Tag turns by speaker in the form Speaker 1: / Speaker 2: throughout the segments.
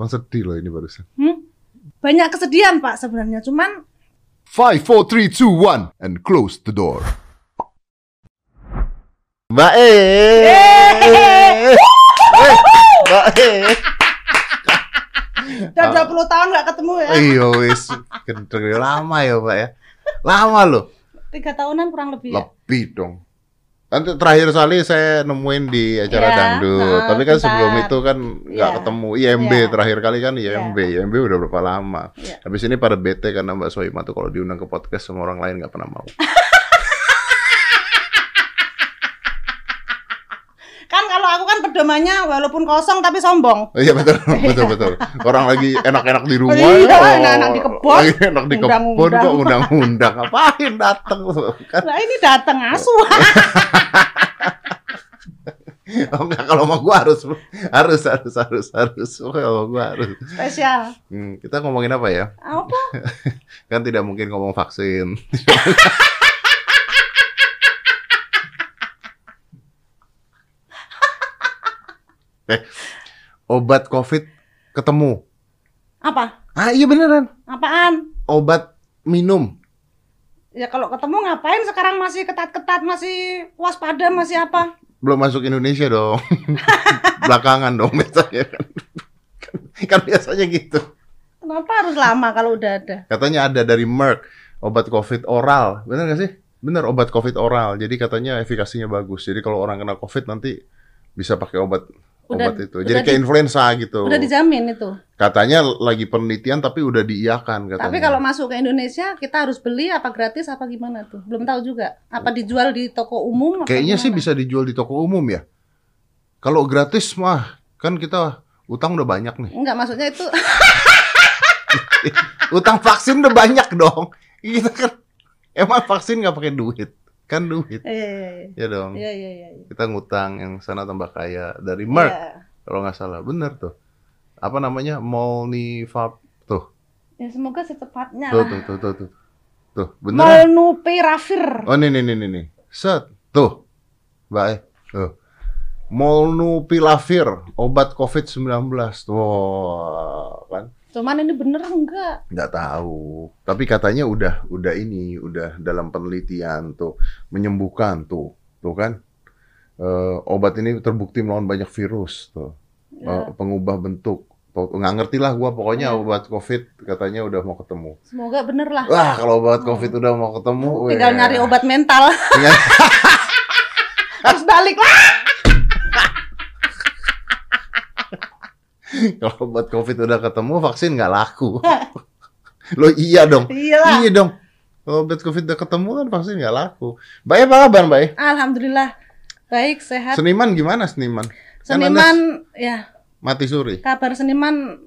Speaker 1: Kau sedih loh ini barusan.
Speaker 2: Hmm? Banyak kesedihan Pak sebenarnya, cuman
Speaker 1: Five, four, three, two, one, and close the door. Mbak E. Eh, Mbak E.
Speaker 2: udah 20 tahun nggak ketemu ya.
Speaker 1: Iya wis, gendeng lama ya Mbak ya. Lama loh.
Speaker 2: Tiga tahunan kurang lebih ya.
Speaker 1: Lebih dong. Nanti terakhir kali saya nemuin di acara
Speaker 2: Iya,
Speaker 1: dangdut.
Speaker 2: nah,
Speaker 1: Tapi kan
Speaker 2: bentar.
Speaker 1: sebelum itu kan nggak
Speaker 2: Iya.
Speaker 1: ketemu IMB
Speaker 2: Iya.
Speaker 1: terakhir kali kan IMB. IMB udah berapa lama?
Speaker 2: Iya.
Speaker 1: Habis ini pada bete karena Mbak Soima tuh kalau diundang ke podcast sama orang lain nggak pernah mau.
Speaker 2: Kan kalau aku kan pedomannya walaupun kosong tapi sombong.
Speaker 1: Iya betul, betul betul. Orang lagi enak-enak di rumah,
Speaker 2: Iya,
Speaker 1: oh,
Speaker 2: enak-enak di kebun.
Speaker 1: lagi enak di kebun
Speaker 2: Undang-undang.
Speaker 1: kok undang-undang ngapain datang kan?
Speaker 2: Nah ini datang asuh.
Speaker 1: Oh enggak kalau mau gua harus harus harus harus harus Oh, kalau gua harus.
Speaker 2: Spesial.
Speaker 1: Hmm, kita ngomongin apa ya?
Speaker 2: Apa?
Speaker 1: Kan tidak mungkin ngomong vaksin. Eh, obat COVID ketemu.
Speaker 2: Apa?
Speaker 1: Ah iya beneran.
Speaker 2: Apaan?
Speaker 1: Obat minum.
Speaker 2: Ya kalau ketemu ngapain sekarang masih ketat-ketat, masih waspada, masih apa?
Speaker 1: belum masuk Indonesia dong. Belakangan dong biasanya kan. kan biasanya gitu.
Speaker 2: Kenapa harus lama kalau udah ada?
Speaker 1: Katanya ada dari Merck obat COVID oral. Bener gak sih? Bener obat COVID oral. Jadi katanya efikasinya bagus. Jadi kalau orang kena COVID nanti bisa pakai obat
Speaker 2: Udah-
Speaker 1: obat itu.
Speaker 2: udah
Speaker 1: Jadi kayak
Speaker 2: di-
Speaker 1: influenza gitu.
Speaker 2: Udah dijamin itu.
Speaker 1: Katanya lagi penelitian tapi udah diiyakan katanya.
Speaker 2: Tapi kalau masuk ke Indonesia kita harus beli apa gratis apa gimana tuh? Belum tahu juga. Apa dijual di toko umum?
Speaker 1: Kayaknya sih bisa dijual di toko umum ya. Kalau gratis mah kan kita utang udah banyak nih.
Speaker 2: Enggak, maksudnya itu
Speaker 1: Utang vaksin udah banyak dong. Kita kan emang vaksin nggak pakai duit, kan duit
Speaker 2: eh
Speaker 1: ya dong.
Speaker 2: iya iya iya. iya.
Speaker 1: Kita ngutang yang sana tambah kaya dari Merck
Speaker 2: Iya.
Speaker 1: kalau nggak salah, bener tuh. Apa namanya Molnivap tuh,
Speaker 2: Ya semoga secepatnya
Speaker 1: tuh
Speaker 2: lah.
Speaker 1: tuh tuh tuh tuh, tuh beneran.
Speaker 2: Molnupiravir.
Speaker 1: Oh nih nih nih nih nih, set tuh, baik tuh. Molnupiravir obat COVID-19 tuh kan
Speaker 2: Cuman ini bener enggak?
Speaker 1: nggak tahu tapi katanya udah udah ini udah dalam penelitian tuh menyembuhkan tuh tuh kan Eh, obat ini terbukti melawan banyak virus tuh
Speaker 2: Ya,
Speaker 1: pengubah bentuk nggak ngerti lah gua pokoknya
Speaker 2: Ya.
Speaker 1: obat covid katanya udah mau ketemu
Speaker 2: semoga bener lah.
Speaker 1: wah kalau obat covid udah mau ketemu
Speaker 2: Tinggal
Speaker 1: weh.
Speaker 2: nyari obat mental. Harus balik lah.
Speaker 1: kalau obat covid udah ketemu vaksin nggak laku lo iya dong
Speaker 2: Iyalah.
Speaker 1: iya dong kalau obat covid udah ketemu kan vaksin nggak laku baik apa kabar baik
Speaker 2: Alhamdulillah. Baik, sehat.
Speaker 1: Seniman gimana seniman? Kan
Speaker 2: Seniman ya,
Speaker 1: mati suri.
Speaker 2: kabar seniman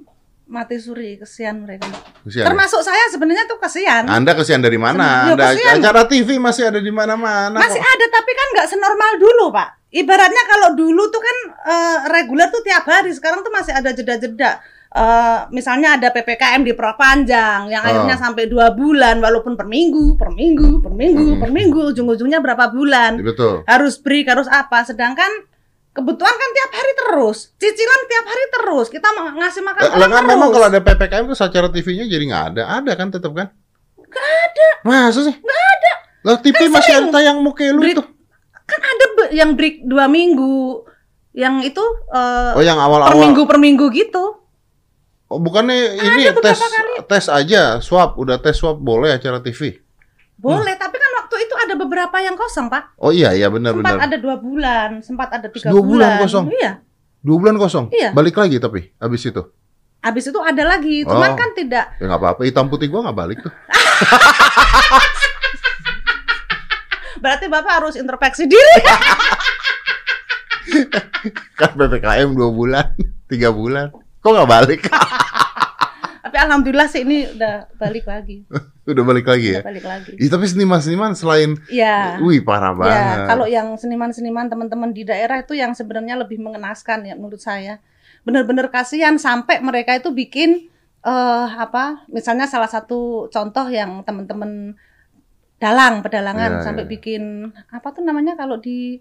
Speaker 2: mati suri, kesian mereka.
Speaker 1: Kesian. ya?
Speaker 2: Termasuk saya sebenarnya tuh kesian.
Speaker 1: Anda kesian dari mana? Anda
Speaker 2: kesian.
Speaker 1: acara TV masih ada di mana-mana
Speaker 2: Masih
Speaker 1: kok.
Speaker 2: ada tapi kan nggak senormal dulu, Pak. Ibaratnya kalau dulu tuh kan eh, reguler tuh tiap hari, sekarang tuh masih ada jeda-jeda. Eh, misalnya ada PPKM diperpanjang yang
Speaker 1: Oh.
Speaker 2: akhirnya sampai dua bulan walaupun per minggu, per minggu, per minggu,
Speaker 1: Mhm.
Speaker 2: per minggu, ujung-ujungnya berapa bulan.
Speaker 1: Betul.
Speaker 2: Harus break, harus apa. Sedangkan kebutuhan kan tiap hari terus, cicilan tiap hari terus. Kita ngasih makan
Speaker 1: Eh,
Speaker 2: orang
Speaker 1: kan
Speaker 2: terus.
Speaker 1: memang kalau ada PPKM tuh acara TV-nya jadi nggak ada. Ada kan tetap kan? Nggak ada. Masa sih? Nggak ada. Lah TV masih ada tayang muka lu tuh.
Speaker 2: Kan ada yang break dua minggu, yang itu eh,
Speaker 1: Oh yang
Speaker 2: per
Speaker 1: awal-awal.
Speaker 2: minggu per minggu gitu.
Speaker 1: Oh, bukannya ini
Speaker 2: beberapa
Speaker 1: tes
Speaker 2: kali.
Speaker 1: tes aja, swab, udah tes swab boleh acara TV.
Speaker 2: Boleh, tapi kan waktu itu ada beberapa yang kosong, Pak.
Speaker 1: Oh iya iya benar
Speaker 2: Sempat
Speaker 1: benar.
Speaker 2: ada dua bulan, sempat ada tiga
Speaker 1: Dua bulan kosong?
Speaker 2: Iya.
Speaker 1: Dua bulan kosong.
Speaker 2: Iya.
Speaker 1: Balik lagi tapi habis itu.
Speaker 2: Habis itu ada lagi, cuman
Speaker 1: Oh.
Speaker 2: kan tidak.
Speaker 1: Ya nggak apa-apa. Hitam putih gua nggak balik tuh.
Speaker 2: Berarti Bapak harus introspeksi diri.
Speaker 1: kan PPKM dua bulan, tiga bulan. Kok nggak balik?
Speaker 2: tapi alhamdulillah sih ini udah balik lagi.
Speaker 1: Udah balik lagi ya?
Speaker 2: Udah balik lagi.
Speaker 1: Ih, tapi seniman-seniman selain,
Speaker 2: Iya.
Speaker 1: wih parah banget.
Speaker 2: Ya, kalau yang seniman-seniman teman-teman di daerah itu yang sebenarnya lebih mengenaskan ya menurut saya. Benar-benar kasihan sampai mereka itu bikin eh apa? Misalnya salah satu contoh yang teman-teman dalang, pedalangan
Speaker 1: Iya,
Speaker 2: sampai
Speaker 1: iya.
Speaker 2: bikin apa tuh namanya kalau di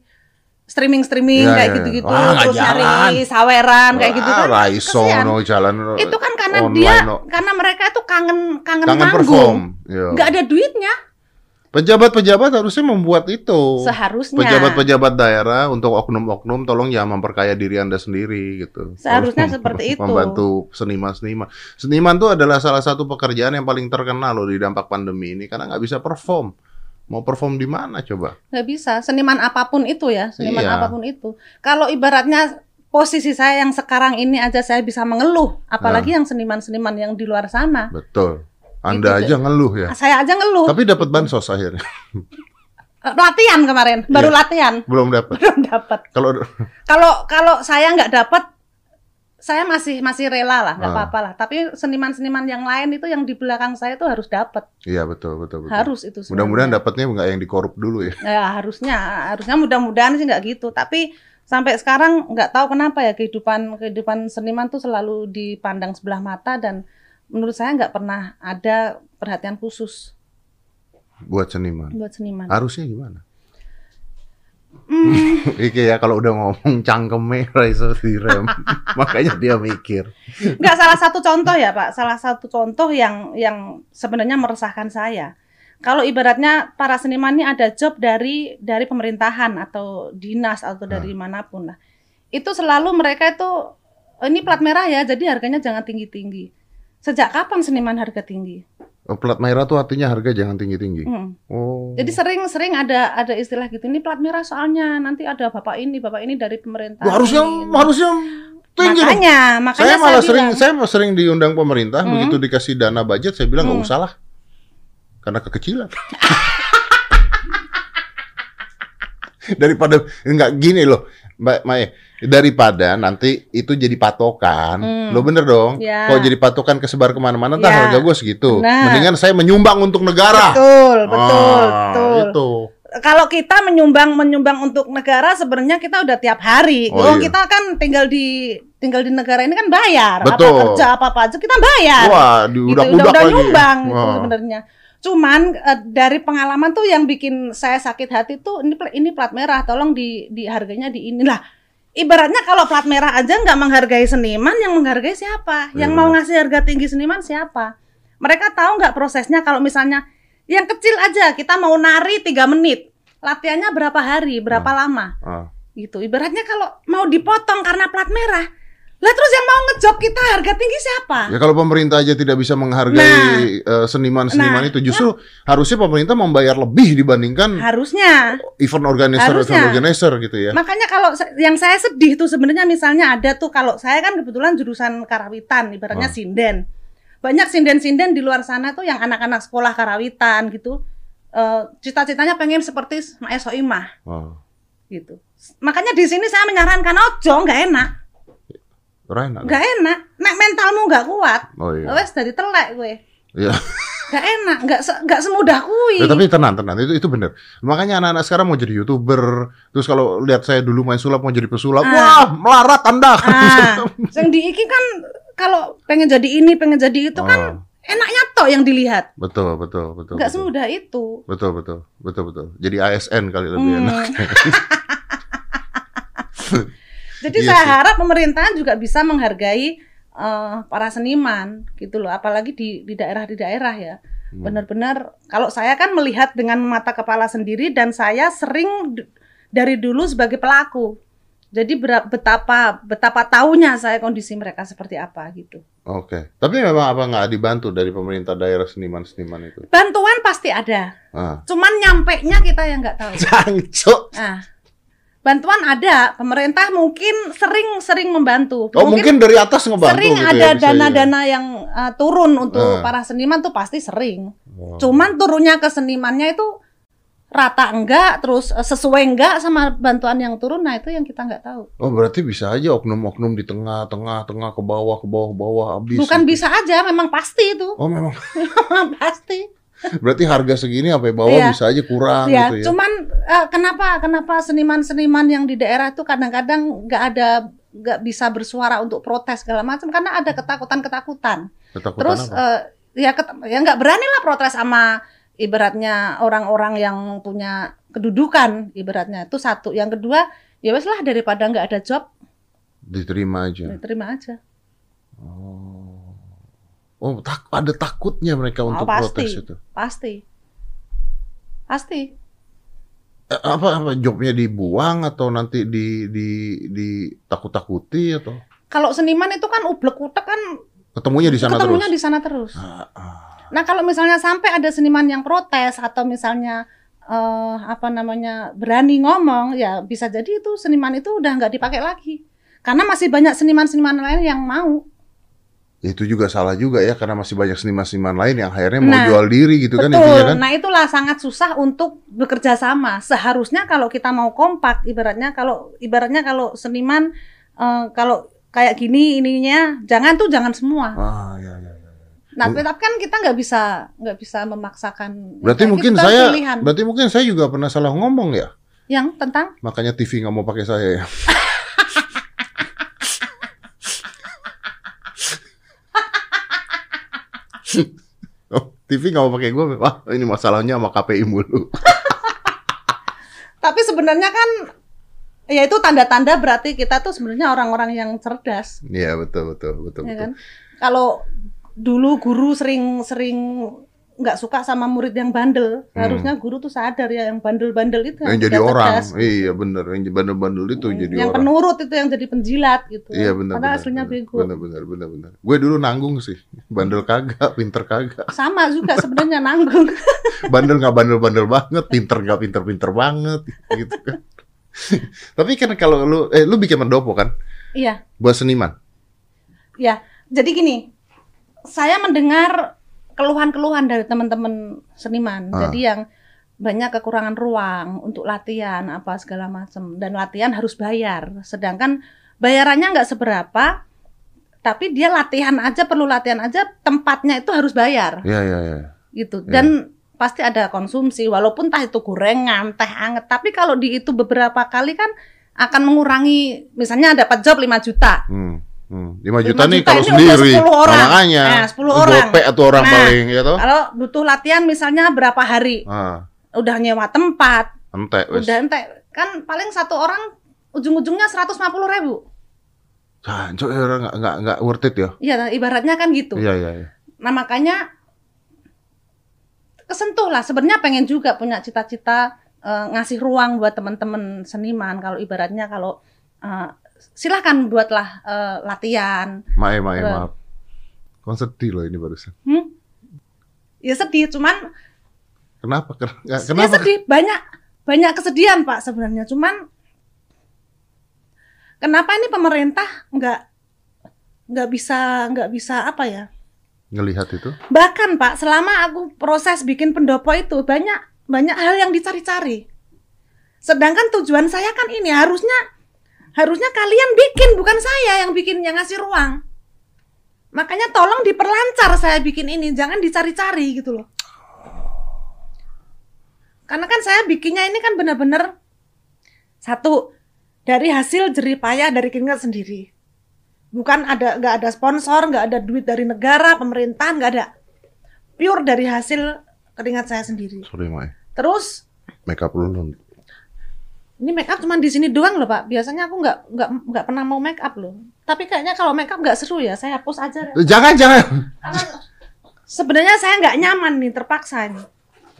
Speaker 2: streaming streaming
Speaker 1: Ya,
Speaker 2: kayak
Speaker 1: ya.
Speaker 2: gitu-gitu
Speaker 1: Wah, nggak
Speaker 2: terus nyari saweran kayak gitu kan Kasihan.
Speaker 1: no jalan
Speaker 2: itu kan karena
Speaker 1: online,
Speaker 2: dia
Speaker 1: no.
Speaker 2: karena mereka itu kangen kangen,
Speaker 1: kangen
Speaker 2: manggung.
Speaker 1: Iya.
Speaker 2: nggak ada duitnya
Speaker 1: Pejabat-pejabat harusnya membuat itu.
Speaker 2: seharusnya
Speaker 1: Pejabat-pejabat daerah untuk oknum-oknum tolong ya memperkaya diri Anda sendiri gitu.
Speaker 2: Seharusnya seperti itu.
Speaker 1: Membantu seniman-seniman. Seniman tuh adalah salah satu pekerjaan yang paling terkenal loh di dampak pandemi ini karena nggak bisa perform. Mau perform di mana coba?
Speaker 2: nggak bisa seniman apa pun itu ya seniman
Speaker 1: Iya.
Speaker 2: apa pun itu kalau ibaratnya posisi saya yang sekarang ini aja saya bisa mengeluh apalagi yang seniman-seniman yang di luar sana
Speaker 1: Betul. Anda
Speaker 2: Itu
Speaker 1: aja ngeluh ya.
Speaker 2: saya aja ngeluh
Speaker 1: Tapi dapat bansos akhirnya.
Speaker 2: latihan kemarin baru
Speaker 1: Iya.
Speaker 2: latihan
Speaker 1: Belum dapat.
Speaker 2: belum dapat
Speaker 1: Kalau
Speaker 2: kalau kalau saya nggak dapat saya masih masih rela lah nggak
Speaker 1: Ah.
Speaker 2: apa-apa lah tapi seniman-seniman yang lain itu yang di belakang saya itu harus dapat
Speaker 1: Iya betul betul betul.
Speaker 2: harus itu
Speaker 1: Mudah-mudahan dapatnya nggak yang dikorup dulu ya.
Speaker 2: ya harusnya harusnya mudah-mudahan sih nggak gitu tapi sampai sekarang nggak tahu kenapa ya kehidupan kehidupan seniman tuh selalu dipandang sebelah mata dan menurut saya nggak pernah ada perhatian khusus
Speaker 1: Buat seniman.
Speaker 2: buat seniman
Speaker 1: Harusnya gimana? Iki ya kalau udah ngomong cangkeme Raiso direm. Makanya dia mikir.
Speaker 2: nggak salah satu contoh ya pak salah satu contoh yang yang sebenarnya meresahkan saya kalau ibaratnya para seniman ini ada job dari dari pemerintahan atau dinas atau dari mana pun lah itu selalu mereka itu ini plat merah ya jadi harganya jangan tinggi tinggi sejak kapan seniman harga tinggi
Speaker 1: Oh, plat merah tuh artinya harga jangan tinggi-tinggi.
Speaker 2: Hmm.
Speaker 1: Oh.
Speaker 2: jadi sering-sering ada ada istilah gitu ini plat merah soalnya nanti ada bapak ini bapak ini dari pemerintah
Speaker 1: harusnya
Speaker 2: ini.
Speaker 1: harusnya tinggi dong.
Speaker 2: makanya makanya
Speaker 1: Saya malah sering
Speaker 2: bilang,
Speaker 1: saya sering diundang pemerintah
Speaker 2: Hmm.
Speaker 1: begitu dikasih dana budget saya bilang nggak
Speaker 2: Hmm.
Speaker 1: usah lah. Karena kekecilan. daripada enggak gini loh, Mbak Mae. Daripada nanti itu jadi patokan,
Speaker 2: Hmm.
Speaker 1: lo bener dong.
Speaker 2: Ya.
Speaker 1: Kalau jadi patokan kesebar ke mana-mana, entah
Speaker 2: Ya.
Speaker 1: harga gue segitu.
Speaker 2: Benar.
Speaker 1: Mendingan saya menyumbang untuk negara.
Speaker 2: betul betul
Speaker 1: Ah,
Speaker 2: betul
Speaker 1: Itu.
Speaker 2: kalau kita menyumbang menyumbang untuk negara sebenarnya kita udah tiap hari.
Speaker 1: Oh,
Speaker 2: Oh,
Speaker 1: iya.
Speaker 2: kita kan tinggal di tinggal di negara ini kan bayar.
Speaker 1: Betul.
Speaker 2: Apa kerja apa apa aja kita bayar.
Speaker 1: Wah,
Speaker 2: Gitu,
Speaker 1: diudak-udak
Speaker 2: udah, udah
Speaker 1: lagi.
Speaker 2: nyumbang
Speaker 1: Wah.
Speaker 2: sebenarnya. Cuman eh, dari pengalaman tuh yang bikin saya sakit hati tuh ini ini plat merah, tolong di di harganya di inilah. Ibaratnya kalau plat merah aja nggak menghargai seniman, yang menghargai siapa?
Speaker 1: Iya,
Speaker 2: Yang mau ngasih harga tinggi seniman siapa? Mereka tahu nggak prosesnya kalau misalnya yang kecil aja kita mau nari tiga menit, latihannya berapa hari, berapa lama,
Speaker 1: Ah.
Speaker 2: gitu. Ibaratnya kalau mau dipotong karena plat merah, lah terus yang mau ngejob kita harga tinggi siapa?
Speaker 1: Ya kalau pemerintah aja tidak bisa menghargai eh, seniman-seniman
Speaker 2: Nah,
Speaker 1: itu, justru harusnya pemerintah membayar lebih dibandingkan
Speaker 2: Harusnya.
Speaker 1: event organizer,
Speaker 2: Harusnya.
Speaker 1: event organizer gitu ya.
Speaker 2: Makanya kalau yang saya sedih tuh sebenarnya misalnya ada tuh kalau saya kan kebetulan jurusan karawitan, ibaratnya
Speaker 1: Ah.
Speaker 2: sinden. Banyak sinden-sinden di luar sana tuh yang anak-anak sekolah karawitan gitu. eh, cita-citanya pengen seperti Mae Soimah
Speaker 1: Oh,
Speaker 2: gitu. Makanya di sini saya menyarankan ojo nggak enak,
Speaker 1: keren. ada.
Speaker 2: nggak enak. Nek mentalmu nggak kuat,
Speaker 1: Oh iya.
Speaker 2: wes dari telek gue.
Speaker 1: Iya.
Speaker 2: Nggak enak, nggak se- nggak semudah kui.
Speaker 1: Ya, tapi tenang, tenang. Itu itu benar. Makanya anak-anak sekarang mau jadi youtuber. Terus kalau lihat saya dulu main sulap mau jadi pesulap,
Speaker 2: Ah.
Speaker 1: wah melarat anda.
Speaker 2: Ah, yang diiki kan kalau pengen jadi ini, pengen jadi itu kan
Speaker 1: Oh,
Speaker 2: enaknya toh yang dilihat.
Speaker 1: betul, betul, betul. Betul.
Speaker 2: semudah itu.
Speaker 1: Betul, betul, betul, betul. Jadi ASN kali lebih
Speaker 2: Hmm.
Speaker 1: enak.
Speaker 2: Jadi
Speaker 1: Iya
Speaker 2: saya
Speaker 1: sih.
Speaker 2: harap pemerintahan juga bisa menghargai eh, para seniman gitu loh, apalagi di di daerah di daerah ya.
Speaker 1: Hmm.
Speaker 2: Benar-benar kalau saya kan melihat dengan mata kepala sendiri dan saya sering dari dulu sebagai pelaku. Jadi betapa betapa taunya saya kondisi mereka seperti apa gitu.
Speaker 1: Oke. Tapi memang apa nggak dibantu dari pemerintah daerah seniman-seniman itu?
Speaker 2: Bantuan pasti ada,
Speaker 1: Ah.
Speaker 2: cuman nyampe nya kita yang nggak tahu.
Speaker 1: Jancuk.
Speaker 2: Nah, bantuan ada, pemerintah mungkin sering-sering membantu.
Speaker 1: Oh mungkin, dari atas ngebantu
Speaker 2: sering
Speaker 1: gitu
Speaker 2: ada
Speaker 1: ya, bisa ya.
Speaker 2: dana-dana yang uh, turun untuk
Speaker 1: Ah.
Speaker 2: para seniman tuh pasti sering.
Speaker 1: Oh.
Speaker 2: Cuman turunnya ke senimannya itu rata enggak, terus uh, sesuai enggak sama bantuan yang turun, nah itu yang kita nggak tahu.
Speaker 1: Oh berarti bisa aja oknum-oknum di tengah, tengah, tengah ke bawah, ke bawah, ke bawah habis.
Speaker 2: Bukan
Speaker 1: gitu.
Speaker 2: bisa aja, memang pasti itu,
Speaker 1: Oh memang.
Speaker 2: pasti.
Speaker 1: Berarti harga segini sampai bawah
Speaker 2: Iya.
Speaker 1: bisa aja kurang
Speaker 2: ya,
Speaker 1: gitu ya.
Speaker 2: cuman uh, kenapa kenapa seniman-seniman yang di daerah itu kadang-kadang nggak ada nggak bisa bersuara untuk protes segala macam karena ada ketakutan-ketakutan.
Speaker 1: Ketakutan
Speaker 2: Terus
Speaker 1: apa?
Speaker 2: eh, ya ket- ya nggak berani lah protes sama ibaratnya orang-orang yang punya kedudukan ibaratnya itu satu. Yang kedua ya wes lah daripada nggak ada job,
Speaker 1: Diterima aja.
Speaker 2: ya terima aja.
Speaker 1: Oh. Oh, tak, ada takutnya mereka untuk
Speaker 2: Oh, pasti.
Speaker 1: protes itu.
Speaker 2: Pasti. Pasti.
Speaker 1: Eh, apa apa jobnya dibuang atau nanti di di di takut-takuti atau
Speaker 2: Kalau seniman itu kan ublek utek kan
Speaker 1: ketemunya di sana
Speaker 2: ketemunya
Speaker 1: terus?
Speaker 2: di sana terus.
Speaker 1: Ah, ah.
Speaker 2: Nah, kalau misalnya sampai ada seniman yang protes atau misalnya eh, apa namanya berani ngomong, ya bisa jadi itu seniman itu udah nggak dipakai lagi. Karena masih banyak seniman-seniman lain yang mau.
Speaker 1: Itu juga salah juga ya karena masih banyak seniman-seniman lain yang akhirnya mau
Speaker 2: Nah,
Speaker 1: jual diri gitu kan
Speaker 2: Betul.
Speaker 1: intinya kan.
Speaker 2: Nah, itulah sangat susah untuk bekerja sama. Seharusnya kalau kita mau kompak, ibaratnya kalau ibaratnya kalau seniman eh, kalau kayak gini ininya, jangan tuh jangan semua.
Speaker 1: Ah, ya, ya, ya.
Speaker 2: Nah,
Speaker 1: Bu-
Speaker 2: tapi kan kita nggak bisa nggak bisa memaksakan.
Speaker 1: Berarti mungkin
Speaker 2: kita
Speaker 1: saya
Speaker 2: pilihan.
Speaker 1: berarti mungkin saya juga pernah salah ngomong ya.
Speaker 2: yang tentang
Speaker 1: Makanya TV nggak mau pakai saya ya. TV nggak mau pakai gue. Wah, ini masalahnya sama KPI mulu.
Speaker 2: Tapi sebenarnya kan ya itu tanda-tanda berarti kita tuh sebenarnya orang-orang yang cerdas,
Speaker 1: Iya betul betul betul
Speaker 2: ya
Speaker 1: betul.
Speaker 2: kan? Kalau dulu guru sering-sering nggak suka sama murid yang bandel,
Speaker 1: Hmm.
Speaker 2: harusnya guru tuh sadar ya yang bandel-bandel itu
Speaker 1: Yang jadi orang,
Speaker 2: cerdas.
Speaker 1: iya bener. Yang bandel-bandel itu
Speaker 2: Hmm,
Speaker 1: jadi
Speaker 2: yang
Speaker 1: orang.
Speaker 2: penurut itu yang jadi penjilat gitu.
Speaker 1: Iya benar.
Speaker 2: Padahal
Speaker 1: benar,
Speaker 2: aslinya
Speaker 1: benar,
Speaker 2: bego.
Speaker 1: Benar benar benar benar. Gue dulu nanggung sih, bandel kagak, pinter kagak.
Speaker 2: Sama juga sebenarnya nanggung.
Speaker 1: Bandel nggak bandel-bandel banget, pinter nggak pinter-pinter banget, gitu kan. Tapi kan kalau lu, eh lu bikin pendopo kan,
Speaker 2: iya,
Speaker 1: buat seniman.
Speaker 2: ya. Jadi gini, saya mendengar keluhan-keluhan dari teman-teman seniman.
Speaker 1: Ah.
Speaker 2: Jadi yang banyak kekurangan ruang untuk latihan apa segala macam dan latihan harus bayar. Sedangkan bayarannya nggak seberapa, tapi dia latihan aja perlu latihan aja tempatnya itu harus bayar
Speaker 1: Iya iya iya.
Speaker 2: gitu.
Speaker 1: Ya.
Speaker 2: Dan pasti ada konsumsi walaupun tah itu gorengan, teh anget. Tapi kalau di itu beberapa kali kan akan mengurangi misalnya dapat job 5 juta.
Speaker 1: Hmm. Hmm. 5 juta
Speaker 2: Lima
Speaker 1: nih
Speaker 2: juta
Speaker 1: kalau sendiri.
Speaker 2: untuk 10 orang.
Speaker 1: Nah, makanya.
Speaker 2: Nah, 10 orang.
Speaker 1: Gope atau orang
Speaker 2: Nah.
Speaker 1: paling ya toh.
Speaker 2: Kalau butuh latihan misalnya berapa hari,
Speaker 1: Ah,
Speaker 2: udah nyewa tempat,
Speaker 1: ente wes.
Speaker 2: udah ente kan paling satu orang ujung-ujungnya 150 ribu.
Speaker 1: Jancuk ya nggak nggak nggak worth it ya.
Speaker 2: Iya, ibaratnya kan gitu.
Speaker 1: Iya iya iya.
Speaker 2: Nah makanya kesentuh lah. Sebenarnya pengen juga punya cita-cita eh, ngasih ruang buat teman-teman seniman. Kalau ibaratnya kalau eh, silahkan buatlah eh, latihan.
Speaker 1: Mae mae
Speaker 2: Betul.
Speaker 1: maaf. Kau sedih loh ini barusan.
Speaker 2: Hmm? Ya sedih, cuman
Speaker 1: Kenapa? Ken- nggak-
Speaker 2: Ya
Speaker 1: Kenapa?
Speaker 2: sedih, banyak banyak kesedihan Pak sebenarnya. Cuman kenapa ini pemerintah nggak nggak bisa nggak bisa apa ya?
Speaker 1: Ngelihat itu?
Speaker 2: Bahkan Pak, selama aku proses bikin pendopo itu banyak banyak hal yang dicari-cari. Sedangkan tujuan saya kan ini harusnya harusnya kalian bikin bukan saya yang bikin yang ngasih ruang. Makanya tolong diperlancar saya bikin ini, jangan dicari-cari gitu loh. Karena kan saya bikinnya ini kan benar-benar satu dari hasil jerih payah dari keringat sendiri. Bukan ada nggak ada sponsor, nggak ada duit dari negara, pemerintahan, nggak ada. Pure dari hasil keringat saya sendiri.
Speaker 1: Sorry mae.
Speaker 2: Terus
Speaker 1: Make up dulu.
Speaker 2: Ini make up cuma di sini doang loh pak. Biasanya aku nggak nggak nggak pernah mau make up loh. Tapi kayaknya kalau make up nggak seru ya, saya hapus aja.
Speaker 1: Jangan jangan.
Speaker 2: Karena sebenarnya saya nggak nyaman nih, terpaksa ini.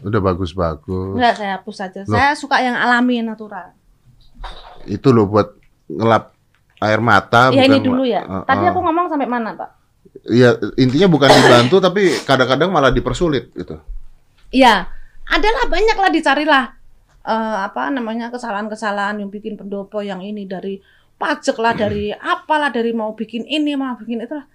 Speaker 1: Udah bagus-bagus.
Speaker 2: Nggak, saya hapus aja.
Speaker 1: Loh.
Speaker 2: Saya suka yang alami, natural.
Speaker 1: Itu loh buat ngelap air mata.
Speaker 2: Ya
Speaker 1: bukan
Speaker 2: ini dulu ya.
Speaker 1: Eh,
Speaker 2: Tadi
Speaker 1: eh.
Speaker 2: aku ngomong sampai mana pak?
Speaker 1: Iya, intinya bukan dibantu tapi kadang-kadang malah dipersulit gitu.
Speaker 2: Iya, adalah banyak lah dicarilah eh, apa namanya kesalahan-kesalahan yang bikin pendopo yang ini dari pajak lah dari apalah dari mau bikin ini mau bikin itulah.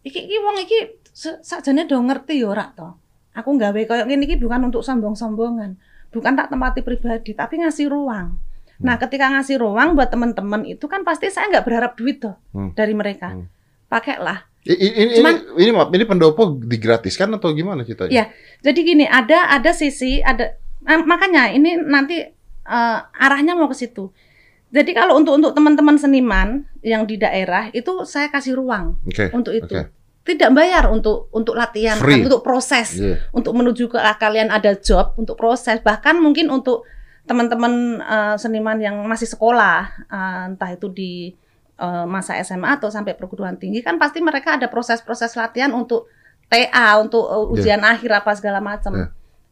Speaker 2: Iki iki wong iki se- sakjane do ngerti ya ora to. Aku nggawe koyo ngene iki bukan untuk sombong-sombongan, bukan tak tempati pribadi, tapi ngasih ruang. Nah, ketika ngasih ruang buat teman-teman itu kan pasti saya nggak berharap duit tuh
Speaker 1: Hmm.
Speaker 2: dari mereka.
Speaker 1: Hmm.
Speaker 2: Pakailah.
Speaker 1: I- i- Ini,
Speaker 2: Cuman-
Speaker 1: ini, ini, maaf, ini pendopo digratiskan atau gimana ceritanya?
Speaker 2: Iya. Jadi gini, ada ada sisi ada eh, makanya ini nanti eh, arahnya mau ke situ. Jadi kalau untuk untuk teman-teman seniman yang di daerah itu saya kasih ruang
Speaker 1: Oke.
Speaker 2: untuk itu.
Speaker 1: oke.
Speaker 2: Tidak bayar untuk untuk latihan,
Speaker 1: Free.
Speaker 2: untuk proses,
Speaker 1: Iya.
Speaker 2: untuk menuju ke kalian ada job, untuk proses, bahkan mungkin untuk teman-teman eh, seniman yang masih sekolah, eh, entah itu di eh, masa SMA atau sampai perguruan tinggi kan pasti mereka ada proses-proses latihan untuk TA, untuk eh, ujian akhir apa segala macam.
Speaker 1: Ya.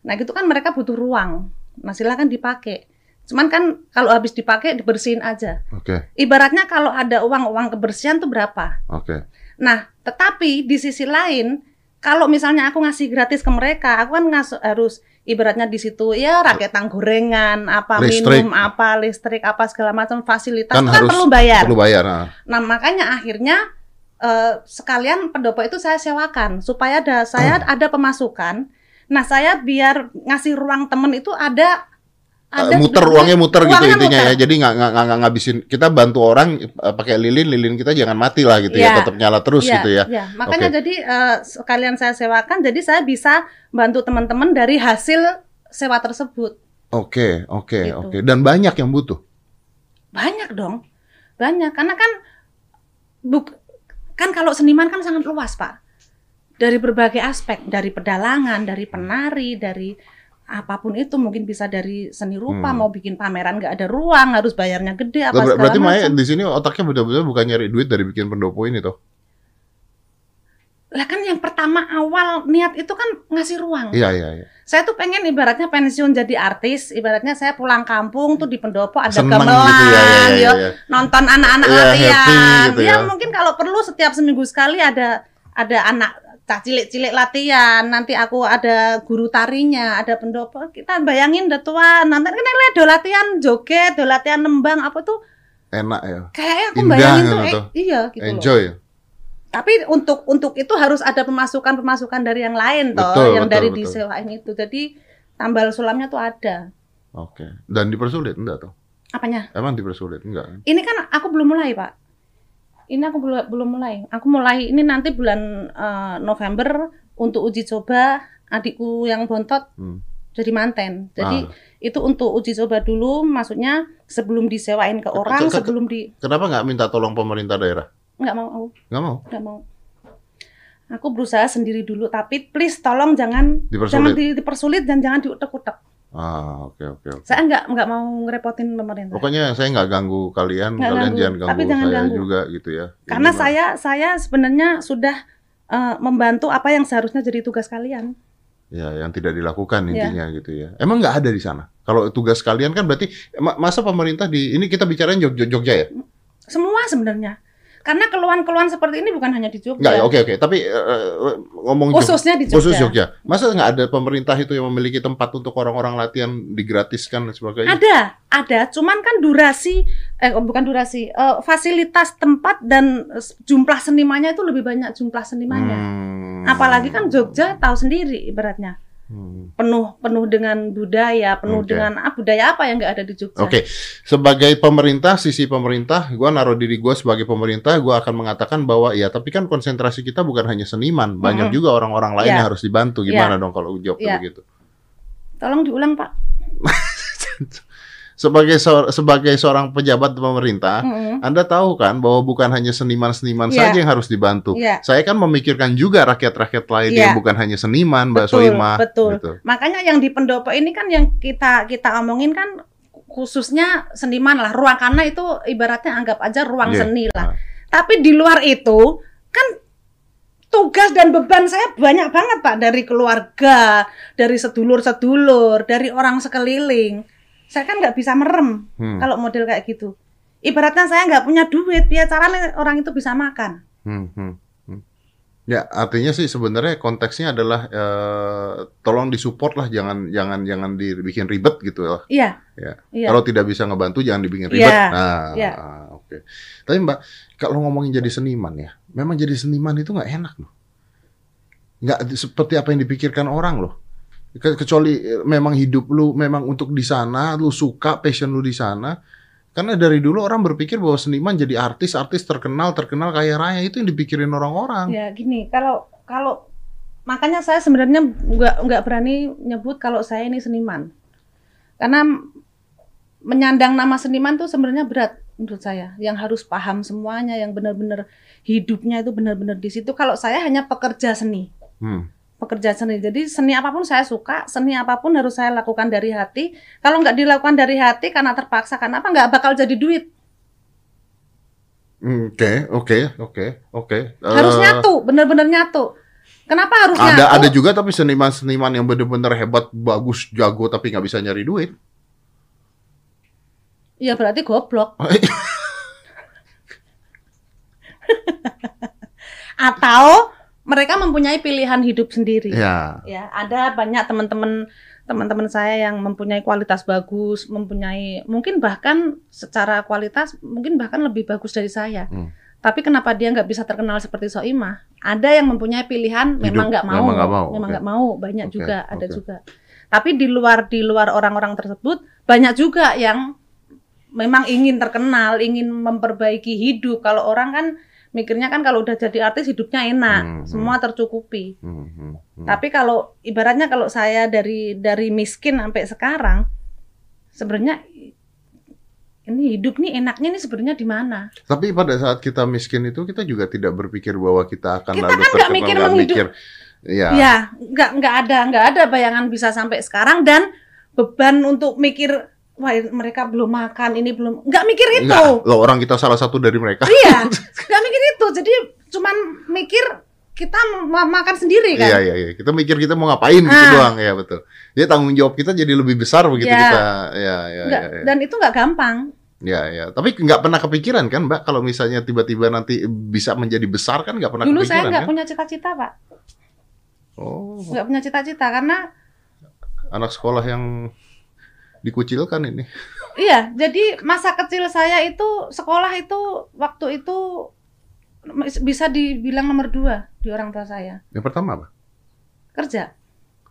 Speaker 2: Nah, gitu kan mereka butuh ruang. Nah, silakan dipakai. Cuman kan kalau habis dipakai dibersihin aja.
Speaker 1: Oke,
Speaker 2: Ibaratnya kalau ada uang-uang kebersihan tuh berapa?
Speaker 1: oke.
Speaker 2: Nah, tetapi di sisi lain, kalau misalnya aku ngasih gratis ke mereka, aku kan ngas- harus ibaratnya di situ ya raketan gorengan, apa
Speaker 1: Listrik.
Speaker 2: minum, apa listrik, apa segala macam fasilitas
Speaker 1: Kan
Speaker 2: kan
Speaker 1: harus
Speaker 2: perlu bayar.
Speaker 1: Perlu bayar. Nah.
Speaker 2: Nah, makanya akhirnya eh, sekalian pendopo itu saya sewakan supaya ada saya
Speaker 1: Hmm.
Speaker 2: ada pemasukan. Nah, saya biar ngasih ruang temen itu ada
Speaker 1: Eh, muter uangnya muter gitu
Speaker 2: Uangnya
Speaker 1: intinya
Speaker 2: muter.
Speaker 1: ya. Jadi nggak nggak ngabisin. Kita bantu orang eh, pakai lilin, lilin kita jangan mati lah gitu ya.
Speaker 2: Iya.
Speaker 1: Tetap nyala terus
Speaker 2: Iya,
Speaker 1: gitu ya.
Speaker 2: iya. Makanya
Speaker 1: Oke.
Speaker 2: jadi eh, sekalian saya sewakan, jadi saya bisa bantu teman-teman dari hasil sewa tersebut.
Speaker 1: Oke, oke,
Speaker 2: Gitu.
Speaker 1: oke. Dan banyak yang butuh.
Speaker 2: Banyak dong, banyak. Karena kan buk, kan kalau seniman kan sangat luas pak, dari berbagai aspek, dari pedalangan, dari penari, dari apa pun itu mungkin bisa dari seni rupa
Speaker 1: Hmm.
Speaker 2: mau bikin pameran nggak ada ruang harus bayarnya gede apa
Speaker 1: Ber- berarti Maya di sini otaknya betul-betul bukan nyari duit dari bikin pendopo ini toh.
Speaker 2: Lah kan yang pertama awal niat itu kan ngasih ruang.
Speaker 1: Iya, iya, iya.
Speaker 2: Saya tuh pengen ibaratnya pensiun jadi artis, ibaratnya saya pulang kampung tuh di pendopo ada
Speaker 1: Seneng
Speaker 2: gamelan,
Speaker 1: gitu ya, ya, ya,
Speaker 2: ya,
Speaker 1: ya.
Speaker 2: nonton anak-anak
Speaker 1: Iya,
Speaker 2: latihan.
Speaker 1: gitu
Speaker 2: ya,
Speaker 1: ya.
Speaker 2: mungkin kalau perlu setiap seminggu sekali ada ada anak cah cilik-cilik latihan, nanti aku ada guru tarinya, ada pendopo. Kita bayangin udah tua, nanti kan lihat do latihan joget, do latihan nembang apa tuh
Speaker 1: Enak ya.
Speaker 2: kayaknya aku
Speaker 1: Indah
Speaker 2: bayangin
Speaker 1: gitu
Speaker 2: tuh, eh,
Speaker 1: tuh.
Speaker 2: iya gitu loh.
Speaker 1: Enjoy. ya?
Speaker 2: Tapi untuk untuk itu harus ada pemasukan-pemasukan dari yang lain toh,
Speaker 1: Betul,
Speaker 2: yang
Speaker 1: betul,
Speaker 2: dari
Speaker 1: betul.
Speaker 2: disewain itu. Jadi tambal sulamnya tuh ada.
Speaker 1: Oke. Dan dipersulit enggak toh?
Speaker 2: Apanya?
Speaker 1: Emang dipersulit enggak? kan?
Speaker 2: Ini kan aku belum mulai, Pak. Ini aku belum belum mulai. Aku mulai ini nanti bulan eh, November untuk uji coba adikku yang bontot
Speaker 1: Hmm.
Speaker 2: jadi manten. Jadi
Speaker 1: Ah.
Speaker 2: itu untuk uji coba dulu, maksudnya sebelum disewain ke orang,
Speaker 1: ke- ke-
Speaker 2: sebelum di
Speaker 1: Kenapa nggak minta tolong pemerintah daerah?
Speaker 2: nggak mau aku,
Speaker 1: Nggak mau.
Speaker 2: nggak mau. Aku berusaha sendiri dulu, tapi please tolong jangan
Speaker 1: Dipersulit.
Speaker 2: jangan di- dipersulit dan jangan diutek-utek.
Speaker 1: Ah, oke oke oke.
Speaker 2: Saya nggak nggak mau ngerepotin pemerintah.
Speaker 1: Pokoknya saya nggak ganggu kalian,
Speaker 2: Nggak
Speaker 1: kalian
Speaker 2: ganggu,
Speaker 1: jangan ganggu
Speaker 2: tapi jangan
Speaker 1: saya
Speaker 2: ganggu.
Speaker 1: juga gitu ya.
Speaker 2: Karena
Speaker 1: Ini mah-
Speaker 2: saya saya sebenarnya sudah eh, membantu apa yang seharusnya jadi tugas kalian.
Speaker 1: ya yang tidak dilakukan
Speaker 2: Ya.
Speaker 1: intinya gitu ya. Emang nggak ada di sana. Kalau tugas kalian kan berarti ma- masa pemerintah di ini kita bicarain Jogja, Jogja ya?
Speaker 2: Semua sebenarnya. Karena keluhan-keluhan seperti ini bukan hanya di Jogja.
Speaker 1: Nggak, oke oke. Tapi eh, ngomong
Speaker 2: Khususnya di Jogja.
Speaker 1: khusus Jogja. Masa nggak ada pemerintah itu yang memiliki tempat untuk orang-orang latihan digratiskan dan sebagainya?
Speaker 2: Ada, ada. Cuman kan durasi, eh bukan durasi, eh, fasilitas tempat dan jumlah senimannya itu lebih banyak jumlah senimannya.
Speaker 1: Hmm.
Speaker 2: Apalagi kan Jogja tahu sendiri ibaratnya
Speaker 1: Hmm.
Speaker 2: penuh penuh dengan budaya, penuh
Speaker 1: Oke.
Speaker 2: dengan ah, budaya apa yang nggak ada di Jogja?
Speaker 1: Oke, sebagai pemerintah, sisi pemerintah, gua naruh diri gua sebagai pemerintah, gua akan mengatakan bahwa ya, tapi kan konsentrasi kita bukan hanya seniman, banyak
Speaker 2: Mm-mm.
Speaker 1: juga orang-orang lain
Speaker 2: Iya.
Speaker 1: yang harus dibantu. Gimana dong kalau jawabnya
Speaker 2: Iya.
Speaker 1: begitu?
Speaker 2: Tolong diulang Pak.
Speaker 1: Sebagai seor- sebagai seorang pejabat pemerintah,
Speaker 2: Mm-mm.
Speaker 1: Anda tahu kan bahwa bukan hanya seniman-seniman
Speaker 2: Iya.
Speaker 1: saja yang harus dibantu.
Speaker 2: Iya.
Speaker 1: Saya kan memikirkan juga rakyat-rakyat lain
Speaker 2: Iya.
Speaker 1: yang bukan hanya seniman, Mbak
Speaker 2: Betul,
Speaker 1: Soimah.
Speaker 2: betul.
Speaker 1: gitu.
Speaker 2: Makanya yang di pendopo ini kan yang kita kita omongin kan khususnya seniman lah. Ruang karena itu ibaratnya anggap aja ruang
Speaker 1: Iya.
Speaker 2: seni lah.
Speaker 1: Ah.
Speaker 2: Tapi di luar itu kan tugas dan beban saya banyak banget Pak dari keluarga, dari sedulur-sedulur, dari orang sekeliling. Saya kan nggak bisa merem
Speaker 1: Hmm.
Speaker 2: kalau model kayak gitu. Ibaratnya saya nggak punya duit, ya caranya orang itu bisa makan.
Speaker 1: Hmm, hmm, hmm. Ya, artinya sih sebenarnya konteksnya adalah eh, tolong disupport lah, jangan jangan jangan dibikin ribet gitu lah.
Speaker 2: Iya.
Speaker 1: Ya.
Speaker 2: Iya.
Speaker 1: Kalau tidak bisa ngebantu jangan dibikin ribet.
Speaker 2: Iya,
Speaker 1: Nah,
Speaker 2: iya.
Speaker 1: ah, oke. Tapi Mbak, kalau ngomongin jadi seniman ya, memang jadi seniman itu nggak enak loh. Nggak seperti apa yang dipikirkan orang loh. Ke- Kecuali eh, memang hidup lu memang untuk di sana, lu suka passion lu di sana. Karena dari dulu orang berpikir bahwa seniman jadi artis, artis terkenal, terkenal kaya raya itu yang dipikirin orang-orang.
Speaker 2: Ya gini, kalau kalau makanya saya sebenarnya nggak nggak berani nyebut kalau saya ini seniman, karena menyandang nama seniman tuh sebenarnya berat menurut saya. Yang harus paham semuanya, yang benar-benar hidupnya itu benar-benar di situ. Kalau saya hanya pekerja seni,
Speaker 1: Hmm.
Speaker 2: Pekerjaan seni. Jadi seni apa pun saya suka, seni apa pun harus saya lakukan dari hati. Kalau nggak dilakukan dari hati karena terpaksa, karena apa nggak bakal jadi duit.
Speaker 1: Oke, oke, oke, oke.
Speaker 2: Harus
Speaker 1: Eh,
Speaker 2: nyatu, bener-bener nyatu. Kenapa harus
Speaker 1: Ada
Speaker 2: nyatu?
Speaker 1: ada juga tapi seniman-seniman yang benar-benar hebat, bagus, jago tapi nggak bisa nyari duit.
Speaker 2: Ya berarti goblok. Atau mereka mempunyai pilihan hidup sendiri.
Speaker 1: ya.
Speaker 2: Ya, ada banyak teman-teman teman-teman saya yang mempunyai kualitas bagus, mempunyai mungkin bahkan secara kualitas mungkin bahkan lebih bagus dari saya.
Speaker 1: Hmm.
Speaker 2: Tapi kenapa dia nggak bisa terkenal seperti Soimah? Ada yang mempunyai pilihan memang nggak mau,
Speaker 1: memang nggak mau,
Speaker 2: memang nggak mau, banyak
Speaker 1: Oke,
Speaker 2: juga, ada juga. Tapi di luar di luar orang-orang tersebut banyak juga yang memang ingin terkenal, ingin memperbaiki hidup. Kalau orang kan mikirnya kan kalau udah jadi artis hidupnya enak,
Speaker 1: Hmm, hmm.
Speaker 2: semua tercukupi.
Speaker 1: Hmm, hmm.
Speaker 2: Tapi kalau ibaratnya kalau saya dari dari miskin sampai sekarang, sebenarnya ini hidup nih enaknya nih sebenarnya di mana?
Speaker 1: Tapi pada saat kita miskin itu kita juga tidak berpikir bahwa kita akan
Speaker 2: Kita
Speaker 1: lalu
Speaker 2: kan nggak
Speaker 1: terkenal,
Speaker 2: mikir menghidup-
Speaker 1: mikir. Ya.
Speaker 2: Ya, nggak nggak ada nggak ada bayangan bisa sampai sekarang dan beban untuk mikir wah mereka belum makan ini belum nggak mikir itu.
Speaker 1: Enggak, loh orang kita salah satu dari mereka.
Speaker 2: Iya, nggak mikir itu. Jadi cuman mikir kita ma- makan sendiri kan.
Speaker 1: Iya iya iya. Kita mikir kita mau ngapain gitu
Speaker 2: Ah.
Speaker 1: doang ya betul. Jadi tanggung jawab kita jadi lebih besar begitu
Speaker 2: Ya.
Speaker 1: kita. Ya ya
Speaker 2: Nggak-
Speaker 1: ya. ya.
Speaker 2: Dan itu nggak gampang.
Speaker 1: Ya, ya. Tapi nggak pernah kepikiran kan, Mbak, kalau misalnya tiba-tiba nanti bisa menjadi besar kan nggak pernah
Speaker 2: Dulu
Speaker 1: kepikiran
Speaker 2: saya nggak
Speaker 1: kan?
Speaker 2: punya cita-cita pak,
Speaker 1: Oh,
Speaker 2: nggak punya cita-cita karena
Speaker 1: anak sekolah yang dikucilkan ini.
Speaker 2: Iya, jadi masa kecil saya itu sekolah itu waktu itu bisa dibilang nomor dua di orang tua saya
Speaker 1: Yang pertama apa?
Speaker 2: kerja.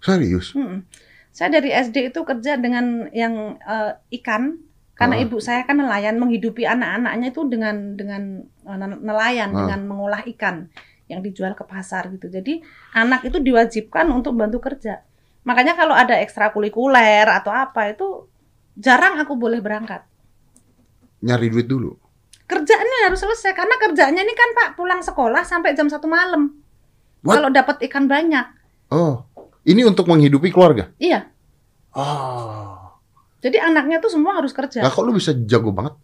Speaker 1: Serius?
Speaker 2: Mm-mm. Saya dari SD itu kerja dengan yang eh, ikan karena
Speaker 1: Ah.
Speaker 2: ibu saya kan nelayan menghidupi anak-anaknya itu dengan dengan eh, nelayan
Speaker 1: Ah.
Speaker 2: dengan mengolah ikan yang dijual ke pasar gitu. Jadi anak itu diwajibkan untuk bantu kerja. Makanya kalau ada ekstrakurikuler atau apa itu jarang aku boleh berangkat.
Speaker 1: Nyari duit dulu.
Speaker 2: kerjaannya harus selesai karena kerjanya ini kan Pak pulang sekolah sampai jam satu malam.
Speaker 1: What?
Speaker 2: Kalau dapat ikan banyak,
Speaker 1: Oh, ini untuk menghidupi keluarga.
Speaker 2: iya.
Speaker 1: Ah.
Speaker 2: Jadi anaknya tuh semua harus kerja.
Speaker 1: Nah, kok lu bisa jago banget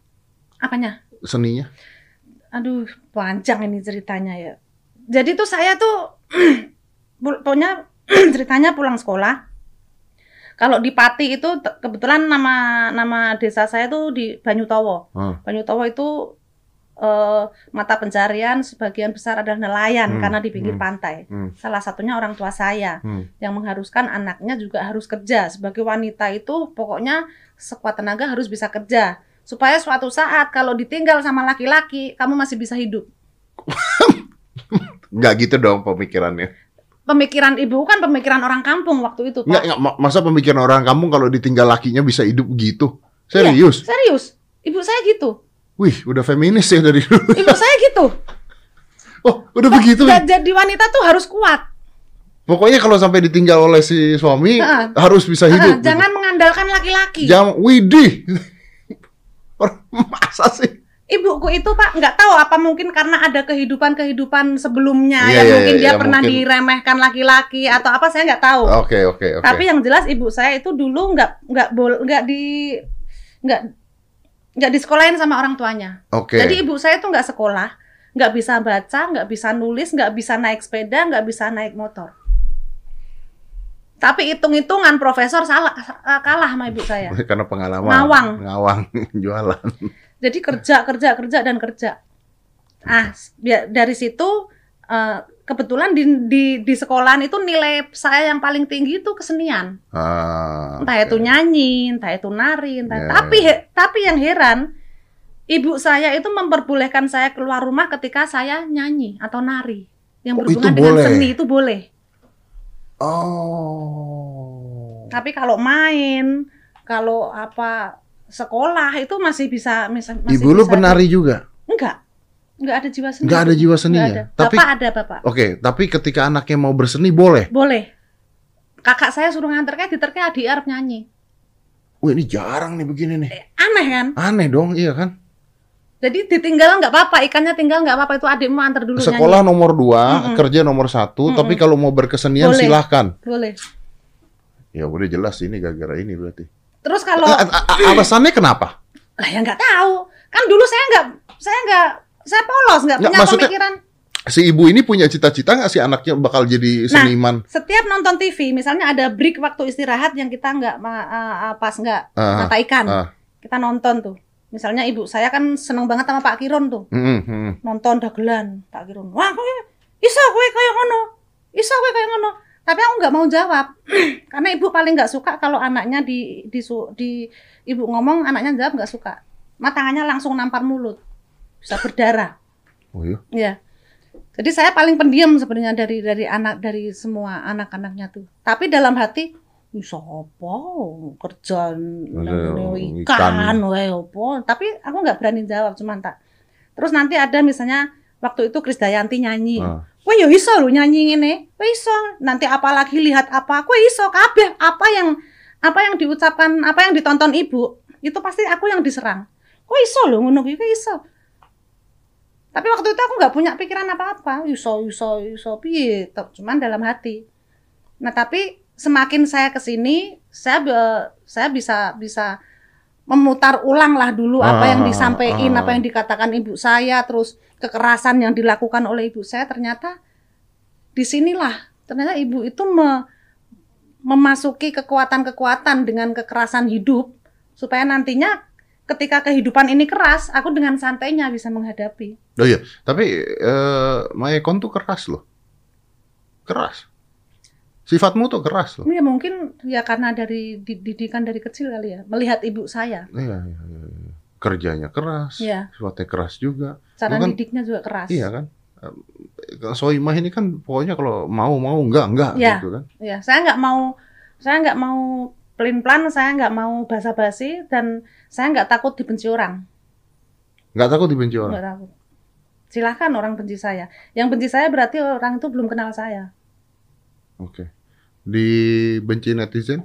Speaker 2: Apanya?
Speaker 1: seninya?
Speaker 2: Aduh, panjang ini ceritanya ya. Jadi tuh saya tuh pokoknya ceritanya pulang sekolah. Kalau di Pati itu kebetulan nama nama desa saya tuh di Banyutowo.
Speaker 1: Hmm.
Speaker 2: Banyutowo itu eh, mata pencarian sebagian besar adalah nelayan
Speaker 1: Hmm,
Speaker 2: karena di pinggir
Speaker 1: hmm,
Speaker 2: pantai.
Speaker 1: hmm.
Speaker 2: Salah satunya orang tua saya.
Speaker 1: Hmm.
Speaker 2: yang mengharuskan anaknya juga harus kerja. Sebagai wanita itu pokoknya sekuat tenaga harus bisa kerja. Supaya suatu saat kalau ditinggal sama laki-laki, kamu masih bisa hidup.
Speaker 1: Nggak gitu dong pemikirannya.
Speaker 2: Pemikiran ibu kan pemikiran orang kampung waktu itu, Pak.
Speaker 1: Nggak, nggak, ma- masa pemikiran orang kampung kalau ditinggal lakinya bisa hidup gitu?
Speaker 2: Iya.
Speaker 1: Serius?
Speaker 2: Serius. Ibu saya gitu.
Speaker 1: Wih, udah feminis ya dari dulu.
Speaker 2: Ibu saya gitu.
Speaker 1: Oh, udah begitu.
Speaker 2: Dan jadi wanita tuh harus kuat.
Speaker 1: Pokoknya kalau sampai ditinggal oleh si suami
Speaker 2: Heeh.
Speaker 1: harus bisa hidup.
Speaker 2: Ah, jangan mengandalkan laki-laki.
Speaker 1: gitu. Jangan widih. Masa sih?
Speaker 2: Ibuku itu Pak nggak tahu apa mungkin karena ada kehidupan-kehidupan sebelumnya
Speaker 1: Iya,
Speaker 2: yang
Speaker 1: iya,
Speaker 2: mungkin
Speaker 1: iya,
Speaker 2: dia
Speaker 1: iya,
Speaker 2: pernah
Speaker 1: mungkin.
Speaker 2: diremehkan laki-laki atau apa saya nggak tahu.
Speaker 1: Oke, oke, oke.
Speaker 2: Tapi yang jelas ibu saya itu dulu nggak nggak bol nggak di nggak nggak disekolahin sama orang tuanya.
Speaker 1: Oke.
Speaker 2: Jadi ibu saya tuh nggak sekolah, nggak bisa baca, nggak bisa nulis, nggak bisa naik sepeda, nggak bisa naik motor. Tapi hitung-hitungan profesor salah kalah sama ibu saya.
Speaker 1: Karena pengalaman.
Speaker 2: Ngawang.
Speaker 1: Ngawang jualan.
Speaker 2: Jadi kerja kerja kerja dan kerja. Ah bi- dari situ eh, kebetulan di, di di sekolahan itu nilai saya yang paling tinggi itu kesenian.
Speaker 1: Ah,
Speaker 2: entah
Speaker 1: oke.
Speaker 2: itu nyanyi, entah itu nari, entah
Speaker 1: Ya,
Speaker 2: tapi he- tapi yang heran ibu saya itu memperbolehkan saya keluar rumah ketika saya nyanyi atau nari yang
Speaker 1: Oh,
Speaker 2: berhubungan dengan
Speaker 1: boleh?
Speaker 2: seni itu boleh.
Speaker 1: Oh.
Speaker 2: Tapi kalau main, kalau apa sekolah itu masih bisa masih
Speaker 1: Ibu lu penari juga?
Speaker 2: Enggak. Enggak ada jiwa seni.
Speaker 1: Nggak ada jiwa
Speaker 2: Enggak
Speaker 1: seninya.
Speaker 2: ada.
Speaker 1: Tapi
Speaker 2: Bapak ada, Bapak.
Speaker 1: oke, tapi ketika anaknya mau berseni boleh.
Speaker 2: Boleh. Kakak saya suruh nganternya diterke adik Arab nyanyi.
Speaker 1: Wih, ini jarang nih begini nih.
Speaker 2: Aneh kan?
Speaker 1: Aneh dong, iya kan?
Speaker 2: Jadi ditinggal nggak apa-apa, ikannya tinggal nggak apa-apa itu adikmu antar dulu
Speaker 1: Sekolah nomor dua,
Speaker 2: Mm-mm.
Speaker 1: kerja nomor satu,
Speaker 2: Mm-mm.
Speaker 1: tapi kalau mau berkesenian
Speaker 2: Boleh.
Speaker 1: silahkan.
Speaker 2: nyanyi. Boleh.
Speaker 1: Ya udah jelas ini gara-gara ini berarti.
Speaker 2: Terus kalau
Speaker 1: A- a- a- alasannya kenapa?
Speaker 2: lah ya nggak tahu. Kan dulu saya nggak saya nggak saya polos nggak punya
Speaker 1: maksudnya-
Speaker 2: pemikiran.
Speaker 1: Si ibu ini punya cita-cita nggak sih anaknya bakal jadi
Speaker 2: Nah,
Speaker 1: seniman?
Speaker 2: Setiap nonton TV, misalnya ada break waktu istirahat yang kita nggak ah, ah, pas nggak
Speaker 1: Ah,
Speaker 2: mata ikan,
Speaker 1: ah.
Speaker 2: kita nonton tuh. Misalnya ibu saya kan seneng banget sama Pak Kiron tuh.
Speaker 1: Mm, mm.
Speaker 2: nonton dagelan Pak Kirun wah kowe iso kowe kaya ngono iso kowe kaya ngono tapi aku nggak mau jawab. Karena ibu paling nggak suka kalau anaknya di di, di ibu ngomong anaknya jawab nggak suka. Mah tangannya langsung nampar mulut. Bisa berdarah.
Speaker 1: Oh iya.
Speaker 2: ya jadi saya paling pendiam sebenarnya dari dari anak dari semua anak-anaknya tuh. Tapi dalam hati iso apa kerja ikan.
Speaker 1: ikan.
Speaker 2: wae tapi aku nggak berani jawab cuman tak. Terus nanti ada misalnya waktu itu Krisdayanti nyanyi.
Speaker 1: Ah.
Speaker 2: Wah yo iso lho nyanyi ngene. Wah iso. Nanti apalagi lihat apa, aku iso kabeh apa yang apa yang diucapkan, apa yang ditonton ibu, itu pasti aku yang diserang. Kok iso lho ngono kuwi, kok iso. Tapi waktu itu aku nggak punya pikiran apa-apa, iso iso iso piye, cuman dalam hati. Nah, tapi semakin saya ke sini, saya saya bisa bisa memutar ulang lah dulu apa yang
Speaker 1: Ah,
Speaker 2: disampaikan,
Speaker 1: ah.
Speaker 2: apa yang dikatakan ibu saya, terus kekerasan yang dilakukan oleh ibu saya ternyata di sinilah ternyata ibu itu me- memasuki kekuatan-kekuatan dengan kekerasan hidup supaya nantinya ketika kehidupan ini keras aku dengan santainya bisa menghadapi
Speaker 1: Oh iya, tapi eh Maekon tuh keras loh. Keras. Sifatmu tuh keras loh.
Speaker 2: ya mungkin ya karena dari di- didikan dari kecil kali ya melihat ibu saya
Speaker 1: Iya, iya, iya. Iya. Kerjanya keras,
Speaker 2: ya
Speaker 1: sifatnya keras juga.
Speaker 2: cara
Speaker 1: Lu kan-
Speaker 2: didiknya juga keras
Speaker 1: Iya kan? Soimah ini kan pokoknya kalau mau mau enggak enggak
Speaker 2: Iya.
Speaker 1: gitu kan.
Speaker 2: ya saya nggak mau saya nggak mau pelin plan saya nggak mau basa-basi dan saya nggak takut dibenci orang
Speaker 1: Enggak takut dibenci orang.
Speaker 2: nggak takut silahkan orang benci saya yang benci saya berarti orang itu belum kenal saya
Speaker 1: Oke. Dibenci netizen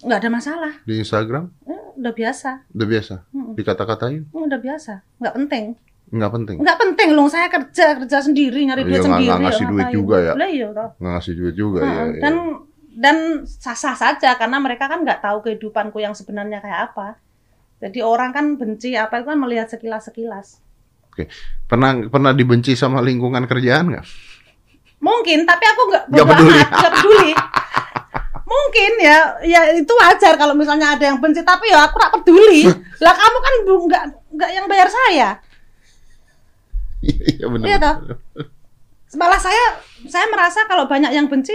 Speaker 2: nggak ada masalah
Speaker 1: di Instagram
Speaker 2: udah biasa
Speaker 1: udah biasa.
Speaker 2: Mm-mm.
Speaker 1: Dikata-katain
Speaker 2: udah biasa nggak penting
Speaker 1: enggak penting.
Speaker 2: nggak penting loh saya kerja kerja sendiri nyari
Speaker 1: Iya,
Speaker 2: duit
Speaker 1: nggak-
Speaker 2: sendiri
Speaker 1: nggak ngasih duit juga ya.
Speaker 2: Lah iya toh.
Speaker 1: Nggak ngasih duit juga ya.
Speaker 2: dan dan sah-sah saja karena mereka kan nggak tahu kehidupanku yang sebenarnya kayak apa jadi orang kan benci apa itu kan melihat sekilas-sekilas
Speaker 1: Pernah pernah dibenci sama lingkungan kerjaan nggak?
Speaker 2: mungkin tapi aku nggak
Speaker 1: Nggak peduli.
Speaker 2: nggak peduli mungkin ya ya itu wajar kalau misalnya ada yang benci tapi ya aku nggak peduli lah kamu kan nggak nggak yang bayar saya
Speaker 1: Iya benar.
Speaker 2: Iya toh. malah saya saya merasa kalau banyak yang benci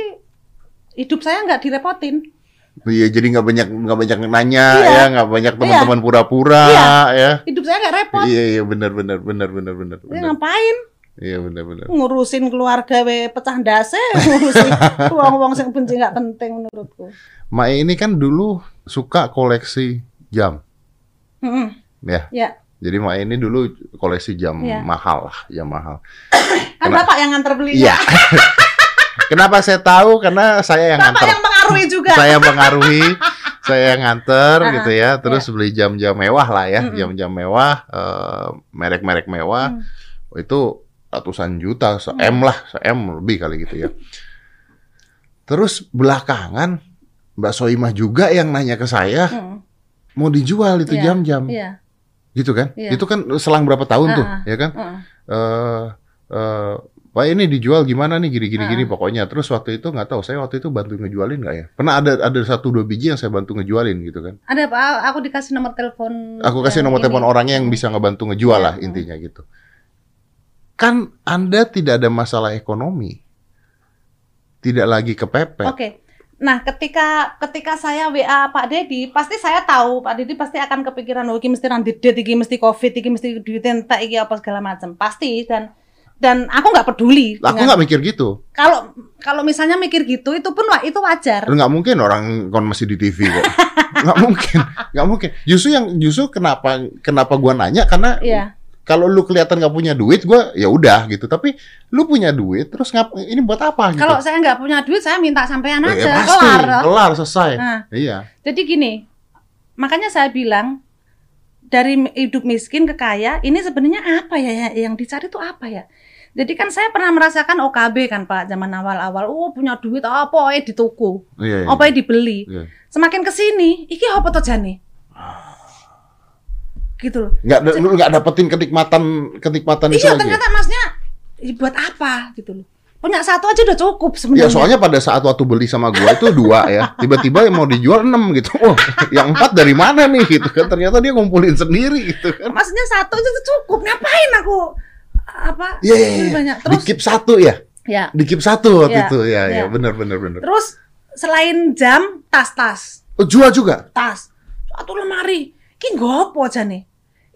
Speaker 2: hidup saya nggak direpotin
Speaker 1: Iya, jadi nggak banyak nggak banyak nanya
Speaker 2: Iya.
Speaker 1: ya, nggak banyak teman-teman pura-pura
Speaker 2: Iya.
Speaker 1: ya.
Speaker 2: hidup saya nggak repot
Speaker 1: Iya iya benar benar benar benar benar. Benar.
Speaker 2: ngapain
Speaker 1: Iya benar benar.
Speaker 2: ngurusin keluarga we pecah ndase ngurusin uang-uang yang benci nggak penting menurutku
Speaker 1: Mae ini kan dulu suka koleksi jam,
Speaker 2: Mm-mm.
Speaker 1: ya.
Speaker 2: ya
Speaker 1: Jadi Mae ini dulu koleksi jam
Speaker 2: Iya.
Speaker 1: mahal lah, jam mahal.
Speaker 2: kan
Speaker 1: Kenapa?
Speaker 2: bapak yang nganter belinya
Speaker 1: Iya. Kenapa saya tahu? Karena saya yang
Speaker 2: bapak
Speaker 1: nganter.
Speaker 2: yang mengaruhi juga
Speaker 1: Saya mengaruhi, saya yang nganter
Speaker 2: Ah,
Speaker 1: gitu ya. Terus beli jam-jam mewah lah ya, jam-jam mewah, eh, merek-merek mewah.
Speaker 2: Hmm.
Speaker 1: itu ratusan juta, se
Speaker 2: Hmm.
Speaker 1: M lah, se M lebih kali gitu ya. Terus belakangan Mbak Soimah juga yang nanya ke saya
Speaker 2: Mm.
Speaker 1: mau dijual itu
Speaker 2: Iya,
Speaker 1: jam-jam,
Speaker 2: iya
Speaker 1: gitu kan?
Speaker 2: Iya.
Speaker 1: Itu kan selang berapa tahun tuh,
Speaker 2: Ah,
Speaker 1: ya kan?
Speaker 2: Mm.
Speaker 1: Eh, eh, Pak ini dijual gimana nih gini-gini
Speaker 2: Ah.
Speaker 1: gini pokoknya. Terus waktu itu nggak tahu, saya waktu itu bantu ngejualin nggak ya? Pernah ada ada satu dua biji yang saya bantu ngejualin gitu kan?
Speaker 2: ada pak aku dikasih nomor telepon
Speaker 1: Aku kasih nomor telepon orangnya yang bisa ngebantu ngejual
Speaker 2: Iya,
Speaker 1: lah
Speaker 2: hmm.
Speaker 1: intinya gitu. Kan Anda tidak ada masalah ekonomi. Tidak lagi kepepet.
Speaker 2: Oke. Nah, ketika ketika saya WA Pak Dedi, pasti saya tahu Pak Dedi pasti akan kepikiran, oh, iki mesti randidet, iki mesti covid, iki mesti duit entek, iki apa segala macam. Pasti dan dan aku nggak peduli.
Speaker 1: Lah, aku nggak mikir gitu.
Speaker 2: Kalau kalau misalnya mikir gitu, itu pun wa- itu wajar.
Speaker 1: Nggak mungkin orang kon masih di TV kok. nggak mungkin, nggak mungkin. Justru yang justru kenapa kenapa gua nanya karena
Speaker 2: Iya.
Speaker 1: Kalau lu kelihatan nggak punya duit, gua ya udah gitu. Tapi lu punya duit, terus ngap ini buat apa gitu?
Speaker 2: Kalau saya nggak punya duit, saya minta sampean
Speaker 1: Ya,
Speaker 2: aja,
Speaker 1: pasti,
Speaker 2: kelar.
Speaker 1: kelar selesai.
Speaker 2: Nah,
Speaker 1: Iya.
Speaker 2: jadi gini, makanya saya bilang dari hidup miskin ke kaya, ini sebenarnya apa ya yang dicari itu apa ya? Jadi kan saya pernah merasakan OKB kan Pak zaman awal-awal, oh punya duit apa ya di toko,
Speaker 1: Iya, iya.
Speaker 2: apa ya dibeli.
Speaker 1: Iya.
Speaker 2: Semakin ke sini, iki apa tuh jane? Gitu loh.
Speaker 1: Nggak, lu nggak dapetin kenikmatan kenikmatan itu
Speaker 2: Iya
Speaker 1: lagi. ya?
Speaker 2: ternyata masnya "Ih, buat apa gitu loh. Punya satu aja udah cukup
Speaker 1: Ya
Speaker 2: sebenarnya.
Speaker 1: soalnya pada saat waktu beli sama gua itu dua ya, tiba-tiba yang mau dijual enam gitu. Oh, yang empat dari mana nih gitu kan? Ternyata dia ngumpulin sendiri gitu kan.
Speaker 2: Maksudnya satu itu tuh cukup. Ngapain aku apa?
Speaker 1: Iya, iya,
Speaker 2: beli
Speaker 1: iya.
Speaker 2: banyak.
Speaker 1: Di
Speaker 2: Terus
Speaker 1: keep satu ya,
Speaker 2: ya.
Speaker 1: di keep satu waktu
Speaker 2: Iya,
Speaker 1: itu ya, ya
Speaker 2: iya.
Speaker 1: benar benar benar.
Speaker 2: Terus selain jam, tas-tas.
Speaker 1: Oh, jual juga.
Speaker 2: tas satu lemari iki gopo aja nih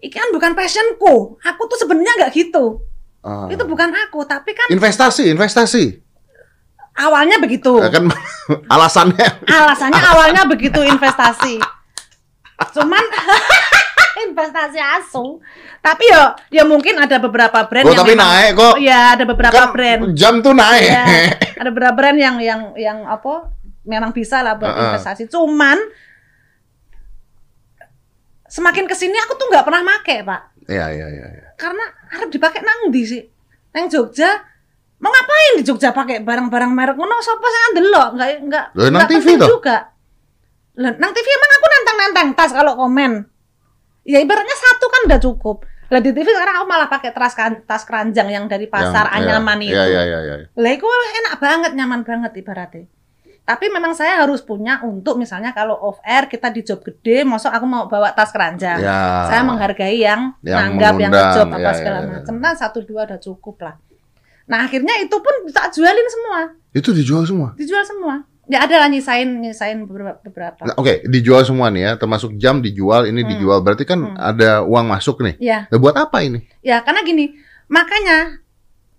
Speaker 2: iki kan bukan passionku aku tuh sebenarnya nggak gitu
Speaker 1: Ah.
Speaker 2: itu bukan aku tapi kan
Speaker 1: investasi, investasi.
Speaker 2: awalnya begitu
Speaker 1: Ya kan alasannya.
Speaker 2: alasannya awalnya begitu investasi cuman investasi asu tapi ya ya mungkin ada beberapa brand
Speaker 1: Oh,
Speaker 2: yang
Speaker 1: tapi
Speaker 2: memang-
Speaker 1: naik kok.
Speaker 2: ya ada beberapa
Speaker 1: Kan
Speaker 2: brand
Speaker 1: jam tuh naik.
Speaker 2: ya, ada beberapa brand yang yang yang apa memang bisa lah buat
Speaker 1: Heeh.
Speaker 2: investasi cuman semakin ke sini aku tuh nggak pernah make pak.
Speaker 1: Iya, iya, iya. iya.
Speaker 2: karena harus dipakai nang di sih? Nang Jogja. Mau ngapain di Jogja pakai barang-barang merek ngono? Sapa sing ndelok nggak nggak
Speaker 1: Loh, nang
Speaker 2: nggak
Speaker 1: TV toh?
Speaker 2: juga. Lah, nang TV emang aku nantang-nantang tas kalau komen. Ya ibaratnya satu kan udah cukup. Lah di TV sekarang aku malah pakai tas kan tas keranjang yang dari pasar
Speaker 1: Yang-
Speaker 2: Anyaman
Speaker 1: iya,
Speaker 2: itu.
Speaker 1: Iya, iya, iya, iya.
Speaker 2: lah itu enak banget nyaman banget ibaratnya tapi memang saya harus punya untuk misalnya kalau off air kita di job gede, masuk aku mau bawa tas keranjang.
Speaker 1: Ya.
Speaker 2: Saya menghargai yang,
Speaker 1: Yang
Speaker 2: nanggap, yang ngejob apa
Speaker 1: ya,
Speaker 2: segala
Speaker 1: ya, ya.
Speaker 2: macam. Nah satu dua udah cukup lah. Nah akhirnya itu pun tak jualin semua,
Speaker 1: Itu dijual semua.
Speaker 2: dijual semua. Ya ada lah nyisain nyisain beberapa. beberapa.
Speaker 1: Nah, Oke, dijual semua nih ya, termasuk jam dijual, ini
Speaker 2: Hmm.
Speaker 1: dijual. Berarti kan
Speaker 2: Hmm.
Speaker 1: ada uang masuk nih.
Speaker 2: Ya,
Speaker 1: Nah, buat apa ini?
Speaker 2: ya karena gini, makanya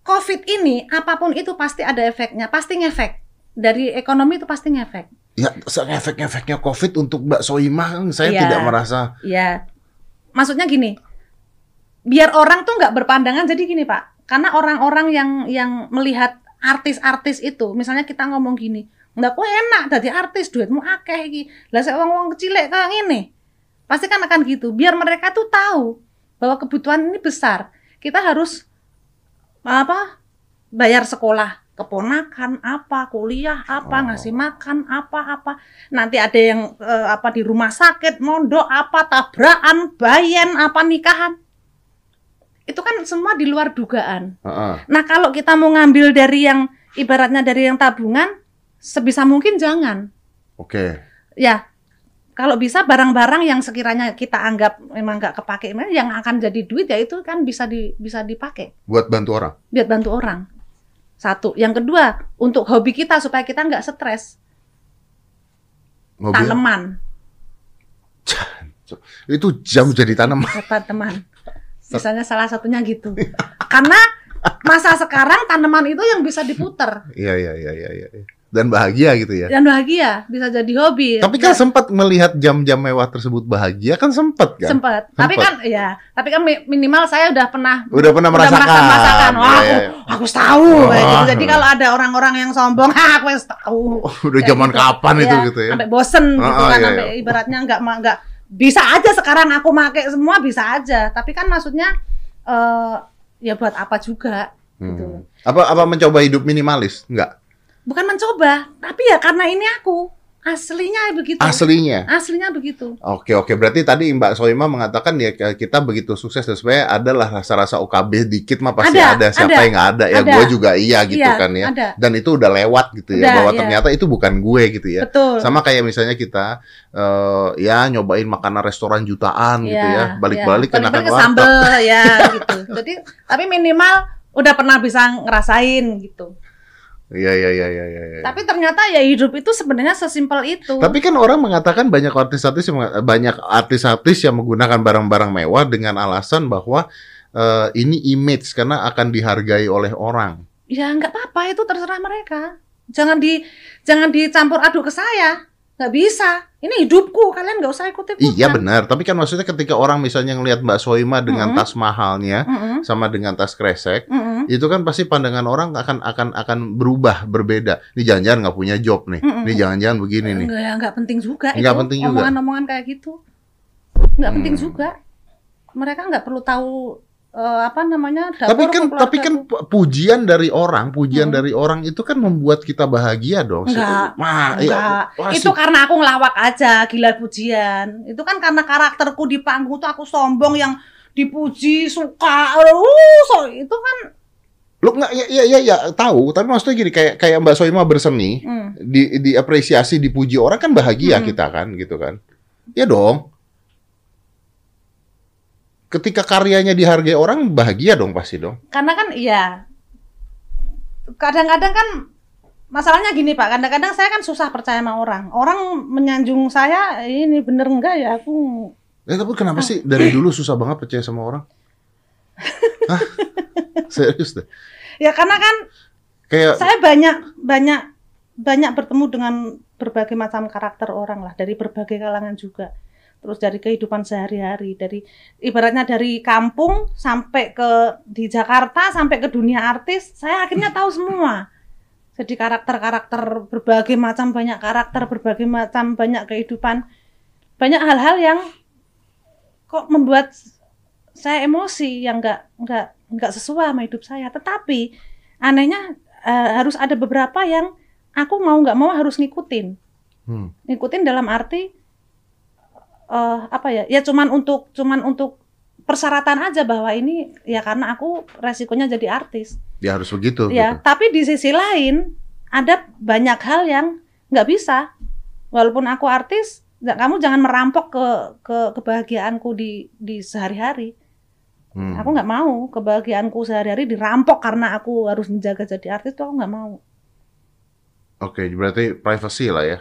Speaker 2: COVID ini apa pun itu pasti ada efeknya, pasti ngefek. Dari ekonomi itu pasti ngefek.
Speaker 1: Ya, efek-efeknya COVID untuk Mbak Soimah kan saya
Speaker 2: Iya.
Speaker 1: tidak merasa.
Speaker 2: Ya, maksudnya gini, biar orang tuh nggak berpandangan. Jadi gini Pak, karena orang-orang yang yang melihat artis-artis itu, misalnya kita ngomong gini, nggak kok enak jadi artis duitmu akeh iki. Lah saya wong-wong kecilek kayak gini, pasti kan akan gitu. Biar mereka tuh tahu bahwa kebutuhan ini besar. Kita harus apa? Bayar sekolah keponakan apa kuliah apa
Speaker 1: Oh.
Speaker 2: ngasih makan apa apa nanti ada yang eh, apa di rumah sakit mondok apa tabrakan bayen apa nikahan itu kan semua di luar dugaan
Speaker 1: Heeh.
Speaker 2: nah kalau kita mau ngambil dari yang ibaratnya dari yang tabungan sebisa mungkin jangan
Speaker 1: Oke.
Speaker 2: ya kalau bisa barang-barang yang sekiranya kita anggap memang nggak kepake yang akan jadi duit ya itu kan bisa di bisa dipakai
Speaker 1: Buat bantu orang.
Speaker 2: biar bantu orang satu. Yang kedua untuk hobi kita supaya kita nggak stres. Tanaman.
Speaker 1: Itu jam jadi tanaman.
Speaker 2: tanaman. Misalnya salah satunya gitu. Karena masa sekarang tanaman itu yang bisa diputer.
Speaker 1: Iya, iya, iya, iya, iya. Dan bahagia gitu ya.
Speaker 2: dan bahagia bisa jadi hobi
Speaker 1: Tapi kan sempat melihat jam-jam mewah tersebut bahagia kan sempat kan?
Speaker 2: sempat tapi kan ya tapi kan mi- minimal saya udah pernah
Speaker 1: Udah pernah merasakan.
Speaker 2: merasakan, merasakan. Wah,
Speaker 1: Iya,
Speaker 2: aku,
Speaker 1: iya, iya.
Speaker 2: aku tahu kayak gitu. Jadi kalau ada orang-orang yang sombong "Hah, aku wis tahu
Speaker 1: Oh, udah
Speaker 2: Kayak
Speaker 1: zaman
Speaker 2: gitu.
Speaker 1: kapan itu
Speaker 2: Iya,
Speaker 1: gitu ya?
Speaker 2: sampai bosen gitu
Speaker 1: Ah,
Speaker 2: kan
Speaker 1: iya,
Speaker 2: sampai
Speaker 1: iya.
Speaker 2: ibaratnya nggak nggak bisa aja sekarang aku make semua bisa aja tapi kan maksudnya eh ya buat apa juga gitu
Speaker 1: Hmm. Apa apa mencoba hidup minimalis? Enggak.
Speaker 2: Bukan mencoba tapi ya karena ini aku. Aslinya begitu.
Speaker 1: Aslinya.
Speaker 2: aslinya begitu.
Speaker 1: Oke oke. Berarti tadi Mbak Soima mengatakan ya kita begitu sukses dan sebenarnya adalah rasa-rasa OKB dikit mah pasti ada,
Speaker 2: Ada,
Speaker 1: siapa
Speaker 2: ada,
Speaker 1: yang nggak ada? Ya gue juga iya gitu
Speaker 2: Iya,
Speaker 1: kan ya.
Speaker 2: ada.
Speaker 1: Dan itu udah lewat gitu ya
Speaker 2: Udah,
Speaker 1: bahwa
Speaker 2: iya.
Speaker 1: ternyata itu bukan gue gitu ya.
Speaker 2: Betul.
Speaker 1: Sama kayak misalnya kita eh, ya nyobain makanan restoran jutaan gitu
Speaker 2: Iya,
Speaker 1: ya. balik-balik
Speaker 2: iya.
Speaker 1: kenakan warteg.
Speaker 2: sambel ya gitu. Jadi tapi minimal udah pernah bisa ngerasain gitu
Speaker 1: iya iya iya iya iya iya.
Speaker 2: tapi ternyata ya hidup itu sebenarnya sesimpel itu
Speaker 1: Tapi kan orang mengatakan banyak artis-artis yang banyak artis-artis yang menggunakan barang-barang mewah dengan alasan bahwa eh, ini image karena akan dihargai oleh orang.
Speaker 2: ya nggak apa-apa itu terserah mereka jangan di jangan dicampur aduk ke saya nggak bisa ini hidupku kalian nggak usah ikut ikutan
Speaker 1: Iya benar, tapi kan maksudnya ketika orang misalnya ngelihat Mbak Soima dengan
Speaker 2: Mm-mm.
Speaker 1: tas mahalnya sama dengan tas kresek, itu kan pasti pandangan orang akan akan akan berubah, berbeda. Ini jangan-jangan nggak punya job nih,
Speaker 2: Mm-mm.
Speaker 1: ini jangan-jangan begini nih.
Speaker 2: nggak ya nggak penting juga
Speaker 1: Nggak
Speaker 2: itu
Speaker 1: penting juga.
Speaker 2: omongan-omongan kayak gitu nggak penting
Speaker 1: Hmm.
Speaker 2: juga mereka nggak perlu tahu eh, apa namanya dapur
Speaker 1: Tapi kan tapi kan pujian dari orang, pujian
Speaker 2: Hmm.
Speaker 1: dari orang itu kan membuat kita bahagia dong.
Speaker 2: Enggak,
Speaker 1: Wah, iya.
Speaker 2: Enggak,
Speaker 1: Wah,
Speaker 2: itu karena aku ngelawak aja, gila pujian. Itu kan karena karakterku di panggung tuh aku sombong yang dipuji suka. Uh, so, itu kan
Speaker 1: Lu nggak ya, ya ya ya tahu, tapi maksudnya gini kayak kayak Mbak Soima berseni,
Speaker 2: hmm,
Speaker 1: di diapresiasi, dipuji orang kan bahagia
Speaker 2: Hmm.
Speaker 1: kita kan gitu kan. Ya dong. Ketika karyanya dihargai orang bahagia dong pasti dong.
Speaker 2: karena kan iya. Kadang-kadang kan masalahnya gini Pak, kadang-kadang saya kan susah percaya sama orang. Orang menyanjung saya ini bener enggak ya aku
Speaker 1: Ya tapi kenapa sih dari dulu susah banget percaya sama orang? Hah? Serius deh.
Speaker 2: ya karena kan
Speaker 1: Kayak
Speaker 2: saya banyak banyak banyak bertemu dengan berbagai macam karakter orang lah dari berbagai kalangan juga terus dari kehidupan sehari-hari dari ibaratnya dari kampung sampai ke di Jakarta sampai ke dunia artis saya akhirnya tahu semua. Jadi karakter-karakter berbagai macam banyak karakter berbagai macam banyak kehidupan banyak hal-hal yang kok membuat saya emosi yang nggak nggak nggak sesuai sama hidup saya. Tetapi anehnya eh, harus ada beberapa yang aku mau nggak mau harus ngikutin.
Speaker 1: Hmm,
Speaker 2: ngikutin dalam arti eh apa ya ya cuman untuk cuman untuk persyaratan aja bahwa ini ya karena aku resikonya jadi artis
Speaker 1: ya harus begitu
Speaker 2: ya
Speaker 1: gitu.
Speaker 2: tapi di sisi lain ada banyak hal yang nggak bisa walaupun aku artis kamu jangan merampok ke ke kebahagiaanku di di sehari-hari
Speaker 1: Hmm.
Speaker 2: aku nggak mau kebahagiaanku sehari-hari dirampok karena aku harus menjaga jadi artis tuh aku nggak mau
Speaker 1: Oke, berarti privacy lah ya.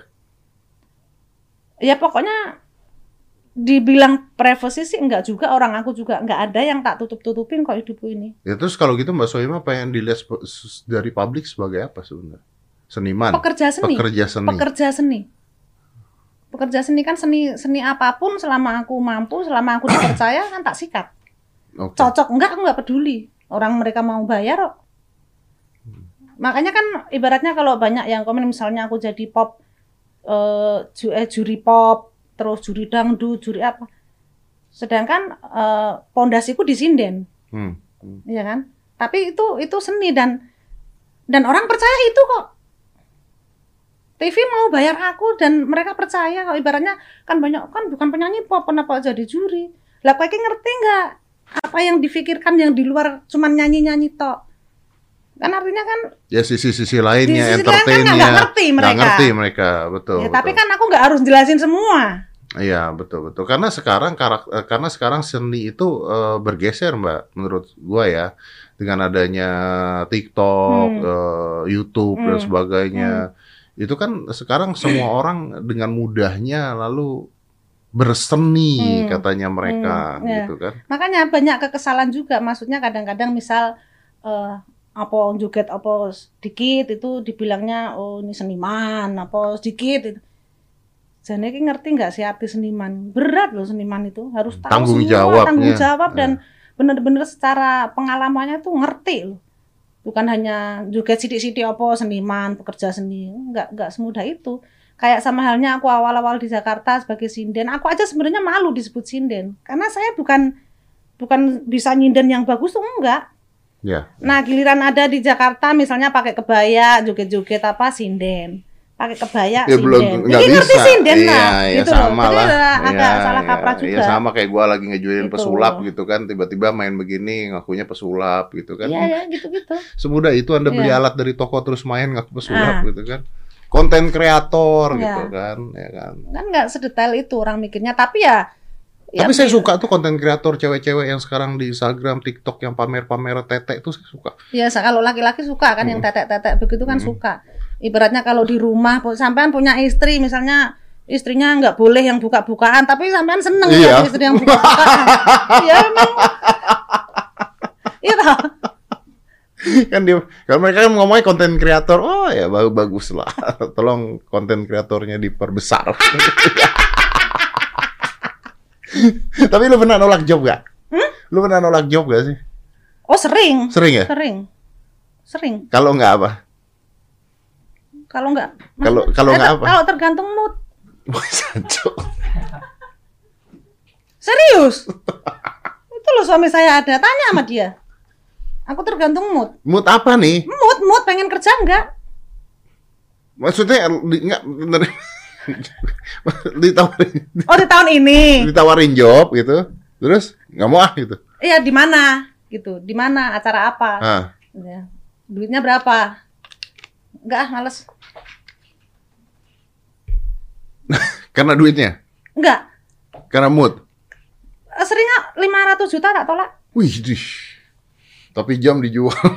Speaker 2: ya pokoknya dibilang privacy sih enggak juga orang aku juga nggak ada yang tak tutup-tutupin kok hidupku ini.
Speaker 1: Ya terus kalau gitu Mbak Soima pengen dilihat dari publik sebagai apa sebenarnya? Seniman,
Speaker 2: pekerja seni.
Speaker 1: Pekerja seni.
Speaker 2: pekerja seni. Pekerja seni kan seni seni apa pun selama aku mampu selama aku dipercaya kan tak sikat.
Speaker 1: Oke.
Speaker 2: cocok. Enggak aku nggak peduli. Orang mereka mau bayar kok. Makanya kan ibaratnya kalau banyak yang komen misalnya aku jadi pop eh, eh, juri pop terus juri dangdut juri apa. Sedangkan eh, pondasiku di sinden.
Speaker 1: Hmm.
Speaker 2: ya kan? Tapi itu itu seni dan dan orang percaya itu kok. TV mau bayar aku dan mereka percaya kok. Ibaratnya kan banyak kan bukan penyanyi pop kenapa jadi juri. Lah kau ngerti nggak? Apa yang difikirkan yang di luar cuman nyanyi nyanyi tok kan artinya kan
Speaker 1: Ya sisi-sisi lainnya,
Speaker 2: sisi kan
Speaker 1: entertainnya.
Speaker 2: nggak ngerti mereka.
Speaker 1: ngerti mereka, betul.
Speaker 2: ya tapi
Speaker 1: betul.
Speaker 2: kan aku nggak harus jelasin semua
Speaker 1: Iya betul betul karena sekarang karak eh, karena sekarang seni itu eh, bergeser mbak menurut gua ya dengan adanya TikTok,
Speaker 2: Hmm.
Speaker 1: eh, YouTube dan
Speaker 2: Hmm.
Speaker 1: sebagainya itu kan sekarang semua orang dengan mudahnya lalu berseni
Speaker 2: Hmm.
Speaker 1: katanya mereka
Speaker 2: Hmm, ya.
Speaker 1: gitu kan
Speaker 2: makanya banyak kekesalan juga maksudnya kadang-kadang misal eh, apa joget apa sedikit itu dibilangnya oh ini seniman apa sedikit itu. Jadi ini ngerti nggak sih arti seniman? Berat loh seniman itu harus tahu
Speaker 1: Tanggung
Speaker 2: semua
Speaker 1: jawabnya.
Speaker 2: tanggung jawab dan bener-bener secara pengalamannya tuh ngerti loh. Bukan hanya joget sidik-sidik apa seniman pekerja seni nggak nggak semudah itu. Kayak sama halnya aku awal-awal di Jakarta sebagai sinden aku aja sebenarnya malu disebut sinden. Karena saya bukan bukan bisa nyinden yang bagus tuh enggak
Speaker 1: ya
Speaker 2: nah giliran ada di Jakarta misalnya pakai kebaya joget-joget apa sinden pakai kebaya
Speaker 1: ya belum
Speaker 2: sinden
Speaker 1: nggak
Speaker 2: Jadi ngerti
Speaker 1: bisa
Speaker 2: sinden
Speaker 1: iya
Speaker 2: lah
Speaker 1: ya
Speaker 2: gitu loh
Speaker 1: sama
Speaker 2: jadi
Speaker 1: lah
Speaker 2: ada agak
Speaker 1: Iya,
Speaker 2: salah
Speaker 1: iya,
Speaker 2: kaprah juga
Speaker 1: iya, sama kayak gua lagi ngejualin
Speaker 2: Gitu.
Speaker 1: pesulap gitu kan tiba-tiba main begini ngakunya pesulap gitu kan
Speaker 2: iya ya gitu-gitu
Speaker 1: Semudah itu Anda beli
Speaker 2: Iya.
Speaker 1: alat dari toko terus main ngaku pesulap
Speaker 2: Ah.
Speaker 1: gitu kan. Konten kreator
Speaker 2: Iya.
Speaker 1: gitu kan, ya kan.
Speaker 2: kan nggak sedetail itu orang mikirnya tapi ya ya
Speaker 1: Tapi saya
Speaker 2: bi-
Speaker 1: suka tuh konten kreator cewek-cewek yang sekarang di Instagram, TikTok yang pamer-pamer tete itu saya suka.
Speaker 2: Ya, sa- kalau laki-laki suka kan yang
Speaker 1: Mm.
Speaker 2: tetek-tetek begitu kan
Speaker 1: Mm.
Speaker 2: suka. Ibaratnya kalau di rumah sampean punya istri misalnya istrinya nggak boleh yang buka-bukaan tapi sampean seneng
Speaker 1: Iya.
Speaker 2: lihat istri yang buka-bukaan. Iya memang. Iya toh?
Speaker 1: kan dia kalau mereka kan ngomongnya konten kreator, oh ya bagus bagus lah. Tolong konten kreatornya diperbesar. Tapi lu pernah nolak job gak?
Speaker 2: Hmm?
Speaker 1: Lu pernah nolak job gak sih?
Speaker 2: Oh sering,
Speaker 1: Sering ya?
Speaker 2: sering, sering.
Speaker 1: Kalau nggak apa?
Speaker 2: Kalau nggak,
Speaker 1: Kalau- kalau
Speaker 2: eh,
Speaker 1: nggak apa?
Speaker 2: Kalau tergantung mood. Serius? loh suami saya ada, tanya sama dia. Aku tergantung mood.
Speaker 1: Mood apa nih?
Speaker 2: Mood, mood pengen kerja enggak?
Speaker 1: Maksudnya bener. ditawarin
Speaker 2: Oh di tahun ini.
Speaker 1: ditawarin job gitu. Terus nggak mau ah gitu.
Speaker 2: Iya di mana? Gitu. Di mana? Acara apa?
Speaker 1: Ah,
Speaker 2: Ya. Duitnya berapa? Enggak ah, males.
Speaker 1: karena duitnya,
Speaker 2: Enggak.
Speaker 1: karena mood.
Speaker 2: Eh, Sering nggak 500 juta tak tolak?
Speaker 1: Wih, dih. Tapi jam dijual.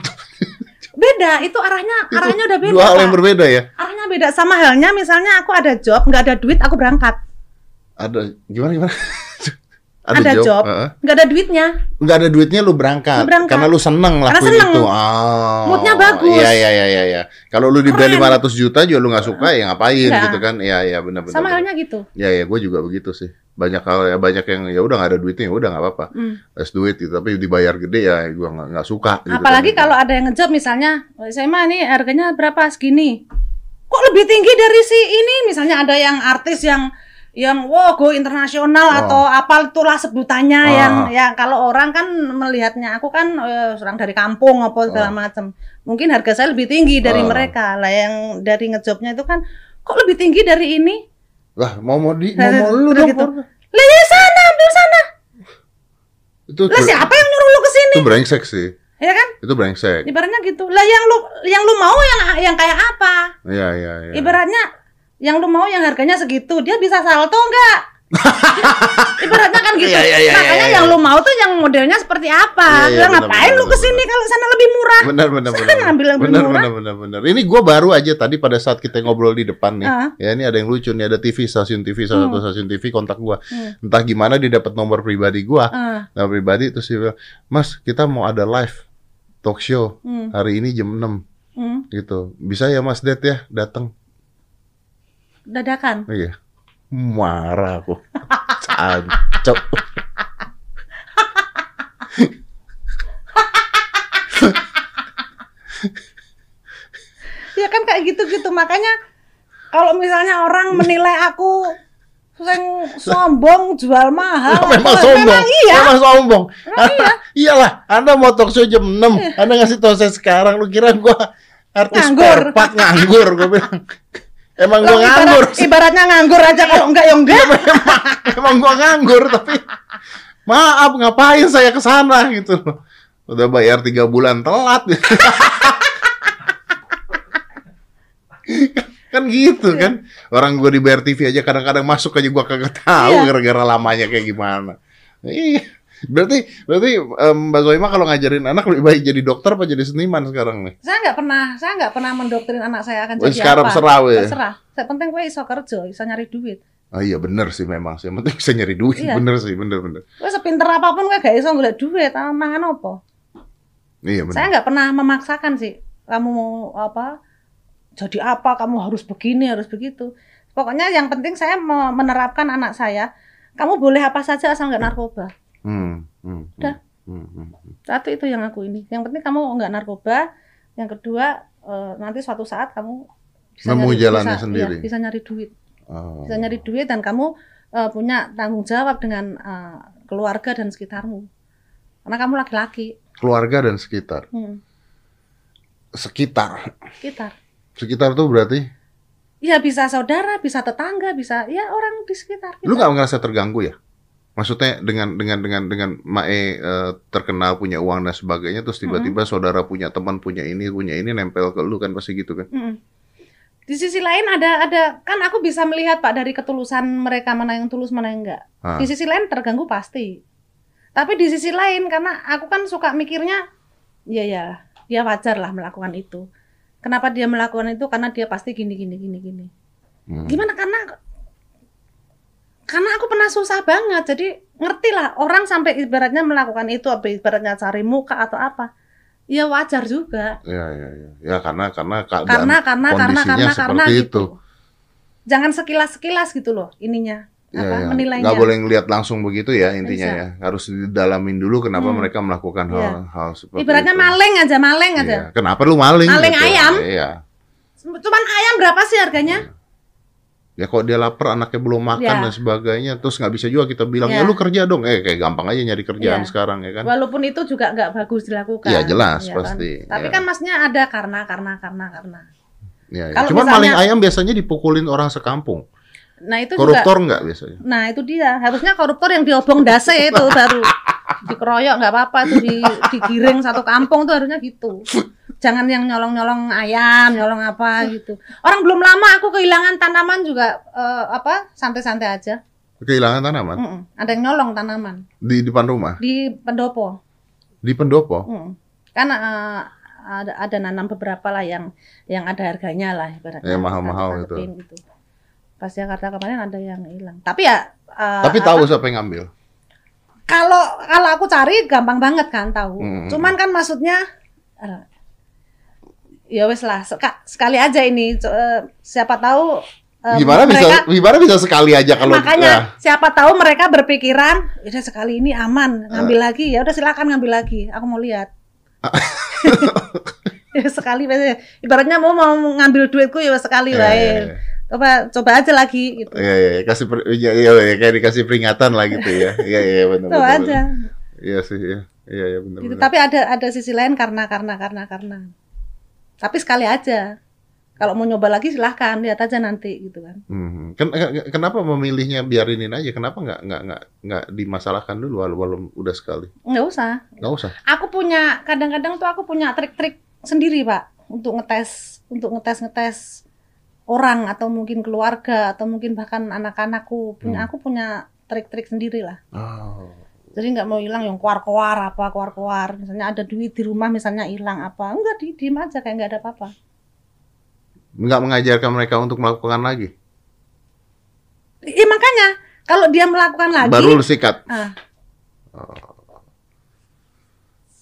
Speaker 2: Beda, itu arahnya
Speaker 1: Itu
Speaker 2: arahnya udah beda.
Speaker 1: Dua hal yang berbeda ya.
Speaker 2: Arahnya beda sama halnya misalnya aku ada job, nggak ada duit, aku berangkat.
Speaker 1: Ada gimana gimana?
Speaker 2: Ada, job,
Speaker 1: heeh.
Speaker 2: nggak ada duitnya.
Speaker 1: nggak ada duitnya lu berangkat,
Speaker 2: Lu berangkat.
Speaker 1: karena lu seneng lakuin
Speaker 2: seneng.
Speaker 1: itu. Oh.
Speaker 2: Moodnya bagus.
Speaker 1: Iya iya iya iya. iya. Kalau lu dibeli
Speaker 2: Keren.
Speaker 1: 500 juta juga lu nggak suka ya ngapain
Speaker 2: Iya.
Speaker 1: gitu kan? Iya iya benar benar.
Speaker 2: Sama halnya gitu.
Speaker 1: Ya ya gue juga begitu sih. Banyak hal ya banyak yang ya udah nggak ada duitnya ya udah nggak apa-apa.
Speaker 2: Hmm.
Speaker 1: Let's do it gitu. Tapi dibayar gede ya gue nggak nggak suka. gitu
Speaker 2: Apalagi
Speaker 1: kan.
Speaker 2: kalau ada yang ngejob misalnya, saya mah ini harganya berapa segini. Kok lebih tinggi dari si ini? Misalnya ada yang artis yang yang wow go internasional
Speaker 1: Oh.
Speaker 2: atau apa itulah sebutannya
Speaker 1: Ah.
Speaker 2: yang ya kalau orang kan melihatnya aku kan eh, orang dari kampung apa segala
Speaker 1: Oh.
Speaker 2: macam. Mungkin harga saya lebih tinggi dari
Speaker 1: Ah.
Speaker 2: mereka. Lah yang dari ngejobnya itu kan kok lebih tinggi dari ini?
Speaker 1: Lah mau mau di mau, mau lu dong.
Speaker 2: gitu. Lah ya sana, ambil sana.
Speaker 1: Itu
Speaker 2: Lah siapa yang nyuruh lu ke sini?
Speaker 1: itu brengsek sih.
Speaker 2: Ya kan?
Speaker 1: Itu brengsek.
Speaker 2: Ibaratnya gitu. Lah yang lu yang lu mau yang yang kayak apa?
Speaker 1: Iya iya iya.
Speaker 2: Ibaratnya yang lu mau yang harganya segitu, dia bisa salto enggak? Ibaratnya kan gitu.
Speaker 1: Iya, iya, iya,
Speaker 2: Makanya yang lu mau tuh yang modelnya seperti apa?
Speaker 1: Iya,
Speaker 2: Lah
Speaker 1: benar,
Speaker 2: ngapain
Speaker 1: benar,
Speaker 2: lu
Speaker 1: ke
Speaker 2: sini kalau sana lebih murah?
Speaker 1: Benar benar
Speaker 2: Saya
Speaker 1: benar.
Speaker 2: ngambil yang
Speaker 1: benar,
Speaker 2: murah.
Speaker 1: benar benar benar. Ini gua baru aja tadi pada saat kita ngobrol di depan nih.
Speaker 2: Ah.
Speaker 1: Ya ini ada yang lucu nih ada TV stasiun TV salah satu stasiun TV kontak gua.
Speaker 2: Hmm.
Speaker 1: Entah gimana dia dapat nomor pribadi gua.
Speaker 2: Ah,
Speaker 1: Nomor pribadi terus dia bilang, "Mas, kita mau ada live talk show
Speaker 2: hmm,
Speaker 1: hari ini jam 6."
Speaker 2: hmm.
Speaker 1: gitu. Bisa ya Mas Det ya datang.
Speaker 2: Dadakan.
Speaker 1: Iya. Marah aku. Cancok.
Speaker 2: Ya kan kayak gitu-gitu. Makanya kalau misalnya orang menilai aku yang sombong, jual mahal.
Speaker 1: memang
Speaker 2: apa,
Speaker 1: sombong.
Speaker 2: Memang iya.
Speaker 1: Memang sombong.
Speaker 2: iya.
Speaker 1: Iyalah, Anda mau talk show jam 6. Anda ngasih tahu saya sekarang lu kira gua artis
Speaker 2: Nganggur.
Speaker 1: perpat nganggur gua bilang. Emang gua
Speaker 2: Loh, ibarat-
Speaker 1: nganggur.
Speaker 2: ibaratnya nganggur aja kalau enggak ya enggak.
Speaker 1: emang, emang gua nganggur tapi maaf ngapain saya ke sana gitu loh. Udah bayar tiga bulan telat. kan gitu kan orang gue dibayar TV aja kadang-kadang masuk aja gua kagak tahu
Speaker 2: Iya.
Speaker 1: gara-gara lamanya kayak gimana iya berarti berarti em, Mbak Zoima kalau ngajarin anak lebih baik jadi dokter apa jadi seniman sekarang nih
Speaker 2: Saya nggak pernah, saya nggak pernah mendoktrin anak saya akan jadi
Speaker 1: sekarang
Speaker 2: apa.
Speaker 1: serah, weh.
Speaker 2: Terserah. Saya penting gue iso kerja, iso nyari duit.
Speaker 1: oh iya bener sih memang sih penting bisa nyari duit
Speaker 2: Iya.
Speaker 1: bener sih bener bener
Speaker 2: Gue sepinter apa pun gue gak iso golek duit, ah, mangan apa?
Speaker 1: iya bener
Speaker 2: Saya nggak pernah memaksakan sih. Kamu mau apa? Jadi apa? Kamu harus begini, harus begitu. Pokoknya yang penting saya me- menerapkan anak saya. Kamu boleh apa saja asal nggak narkoba.
Speaker 1: Hmm, hmm,
Speaker 2: Udah.
Speaker 1: hmm, hmm, hmm.
Speaker 2: Satu itu yang aku ini. Yang penting kamu nggak narkoba. Yang kedua eh, nanti suatu saat kamu bisa
Speaker 1: Nemu
Speaker 2: nyari-
Speaker 1: jalannya
Speaker 2: bisa-
Speaker 1: sendiri.
Speaker 2: iya, bisa nyari duit.
Speaker 1: Oh.
Speaker 2: bisa nyari duit dan kamu eh, punya tanggung jawab dengan eh, keluarga dan sekitarmu karena kamu laki-laki
Speaker 1: keluarga dan sekitar
Speaker 2: hmm,
Speaker 1: sekitar
Speaker 2: sekitar
Speaker 1: sekitar tuh berarti
Speaker 2: ya bisa saudara bisa tetangga bisa ya orang di sekitar kita.
Speaker 1: lu nggak ngerasa terganggu ya maksudnya dengan dengan dengan dengan Mae eh, terkenal punya uang dan sebagainya terus tiba-tiba saudara punya teman punya ini punya ini nempel ke lu kan pasti gitu kan?
Speaker 2: Mm-mm. di sisi lain ada ada kan aku bisa melihat pak dari ketulusan mereka mana yang tulus mana yang enggak.
Speaker 1: Ah.
Speaker 2: di sisi lain terganggu pasti. Tapi di sisi lain karena aku kan suka mikirnya ya ya dia wajar lah melakukan itu. Kenapa dia melakukan itu? Karena dia pasti gini gini gini gini.
Speaker 1: Hmm.
Speaker 2: Gimana? Karena karena aku pernah susah banget. Jadi ngerti lah orang sampai ibaratnya melakukan itu apa ibaratnya cari muka atau apa. Ya wajar juga.
Speaker 1: ya ya ya ya karena karena keadaan
Speaker 2: Karena karena karena
Speaker 1: kondisinya
Speaker 2: karena
Speaker 1: seperti
Speaker 2: karena
Speaker 1: itu
Speaker 2: gitu. Jangan sekilas-sekilas gitu loh ininya.
Speaker 1: Ya,
Speaker 2: apa
Speaker 1: ya.
Speaker 2: menilainya.
Speaker 1: nggak boleh ngelihat langsung begitu ya intinya
Speaker 2: Bisa.
Speaker 1: ya harus didalamin dulu kenapa
Speaker 2: Hmm.
Speaker 1: mereka melakukan
Speaker 2: Iya.
Speaker 1: hal hal seperti
Speaker 2: Ibaratnya
Speaker 1: itu.
Speaker 2: maling aja, maling aja.
Speaker 1: Iya. kenapa lu maling
Speaker 2: Maling
Speaker 1: gitu.
Speaker 2: ayam.
Speaker 1: iya
Speaker 2: Cuman ayam berapa sih harganya?
Speaker 1: Ya kalau dia lapar, anaknya belum makan
Speaker 2: Ya.
Speaker 1: dan sebagainya, terus nggak bisa juga kita bilang ya
Speaker 2: Ya.
Speaker 1: lu kerja dong, eh kayak gampang aja nyari kerjaan
Speaker 2: Ya.
Speaker 1: sekarang ya kan?
Speaker 2: Walaupun itu juga nggak bagus dilakukan.
Speaker 1: Iya, jelas,
Speaker 2: ya kan?
Speaker 1: pasti.
Speaker 2: Tapi
Speaker 1: Ya.
Speaker 2: kan masnya ada karena karena karena karena.
Speaker 1: Ya, ya.
Speaker 2: Kalau
Speaker 1: Cuman
Speaker 2: misalnya-
Speaker 1: maling ayam biasanya dipukulin orang sekampung.
Speaker 2: Nah itu juga.
Speaker 1: Koruptor nggak biasanya?
Speaker 2: Nah itu dia. Harusnya koruptor yang diobong dase itu baru dikeroyok nggak apa-apa tuh di, digiring satu kampung tuh harusnya gitu. Jangan yang nyolong-nyolong ayam, nyolong apa gitu. Orang belum lama aku kehilangan tanaman juga eh, apa santai-santai aja.
Speaker 1: Kehilangan tanaman
Speaker 2: Mm-mm. Ada yang nyolong tanaman
Speaker 1: di depan rumah,
Speaker 2: di pendopo.
Speaker 1: di pendopo.
Speaker 2: Mm. Kan eh, ada ada nanam beberapa lah yang yang ada harganya lah ibaratnya.
Speaker 1: Yang mahal-mahal itu.
Speaker 2: gitu. Pas Jakarta kemarin ada yang hilang. Tapi ya eh,
Speaker 1: Tapi
Speaker 2: apa-
Speaker 1: tahu siapa yang ngambil?
Speaker 2: kalau kalau aku cari gampang banget kan tahu.
Speaker 1: Mm.
Speaker 2: Cuman kan maksudnya ya wes lah seka- sekali aja ini eh, siapa tahu eh,
Speaker 1: Gimana
Speaker 2: mereka,
Speaker 1: bisa gimana bisa sekali aja kalau
Speaker 2: makanya
Speaker 1: ya.
Speaker 2: siapa tahu mereka berpikiran udah sekali ini aman ngambil lagi ya udah silakan ngambil lagi aku mau lihat ya sekali ibaratnya mau mau ngambil duitku ya sekali
Speaker 1: Ya,
Speaker 2: wae
Speaker 1: ya, ya.
Speaker 2: coba coba aja lagi gitu
Speaker 1: Iya, iya, iya. kasih per, iya, iya, iya, kayak dikasih peringatan lah gitu ya. Iya, iya, benar.
Speaker 2: coba
Speaker 1: benar,
Speaker 2: aja.
Speaker 1: Iya sih, iya. Iya, iya, benar.
Speaker 2: gitu
Speaker 1: benar.
Speaker 2: tapi ada ada sisi lain karena karena karena karena tapi sekali aja kalau mau nyoba lagi silahkan lihat aja nanti gitu kan
Speaker 1: Hmm. Ken- ken- kenapa memilihnya biarinin aja? Kenapa nggak nggak nggak nggak dimasalahkan dulu walau, walau udah sekali?
Speaker 2: nggak usah
Speaker 1: Nggak usah.
Speaker 2: aku punya kadang-kadang tuh aku punya trik-trik sendiri pak untuk ngetes untuk ngetes ngetes orang atau mungkin keluarga atau mungkin bahkan anak-anakku punya
Speaker 1: Hmm.
Speaker 2: aku punya trik-trik sendiri lah
Speaker 1: Oh.
Speaker 2: Jadi nggak mau hilang yang kuar-kuar apa kuar-kuar misalnya ada duit di rumah misalnya hilang apa. Enggak di diem aja kayak nggak ada apa-apa.
Speaker 1: Nggak mengajarkan mereka untuk melakukan lagi.
Speaker 2: Iya makanya. Kalau dia melakukan lagi
Speaker 1: Baru lu sikat.
Speaker 2: ah,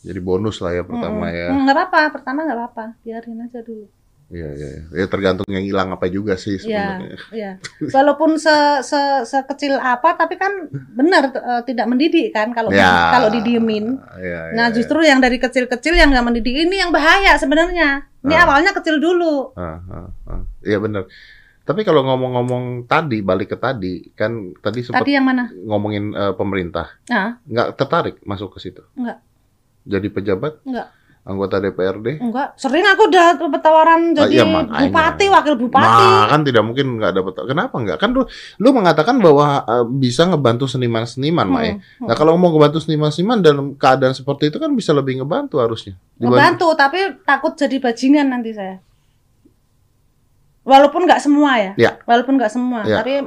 Speaker 1: Jadi bonus lah ya pertama ya.
Speaker 2: Mm, nggak apa-apa pertama nggak apa-apa. Biarin aja dulu
Speaker 1: Iya, iya, iya. Ya tergantung yang hilang apa juga sih
Speaker 2: Iya,
Speaker 1: sebenarnya.
Speaker 2: iya. Walaupun se, se sekecil apa, tapi kan benar eh, tidak mendidik kan kalau
Speaker 1: Ya.
Speaker 2: di- kalau didiemin.
Speaker 1: Iya, iya,
Speaker 2: Nah,
Speaker 1: iya.
Speaker 2: justru yang dari kecil-kecil yang nggak mendidik ini yang bahaya sebenarnya. Ini
Speaker 1: Ah.
Speaker 2: awalnya kecil dulu.
Speaker 1: Ah, ah, ah. Iya benar. Tapi kalau ngomong-ngomong tadi, balik ke tadi, kan tadi sempat
Speaker 2: Tadi yang mana?
Speaker 1: ngomongin eh, pemerintah,
Speaker 2: Nah,
Speaker 1: nggak tertarik masuk ke situ?
Speaker 2: Enggak.
Speaker 1: Jadi pejabat,
Speaker 2: enggak,
Speaker 1: anggota DPRD?
Speaker 2: enggak. Sering aku udah dapat tawaran
Speaker 1: Ah,
Speaker 2: jadi
Speaker 1: iya, makanya.
Speaker 2: bupati, wakil bupati.
Speaker 1: Nah, kan tidak mungkin nggak dapat. Kenapa nggak? Kan lu, lu mengatakan bahwa eh, bisa ngebantu seniman-seniman, Mae.
Speaker 2: Hmm, hmm.
Speaker 1: Nah, kalau mau ngebantu seniman-seniman dalam keadaan seperti itu kan bisa lebih ngebantu harusnya. Dibanding-
Speaker 2: Ngebantu, tapi takut jadi bajingan nanti saya. Walaupun nggak semua ya.
Speaker 1: Ya.
Speaker 2: Walaupun nggak semua,
Speaker 1: Ya.
Speaker 2: tapi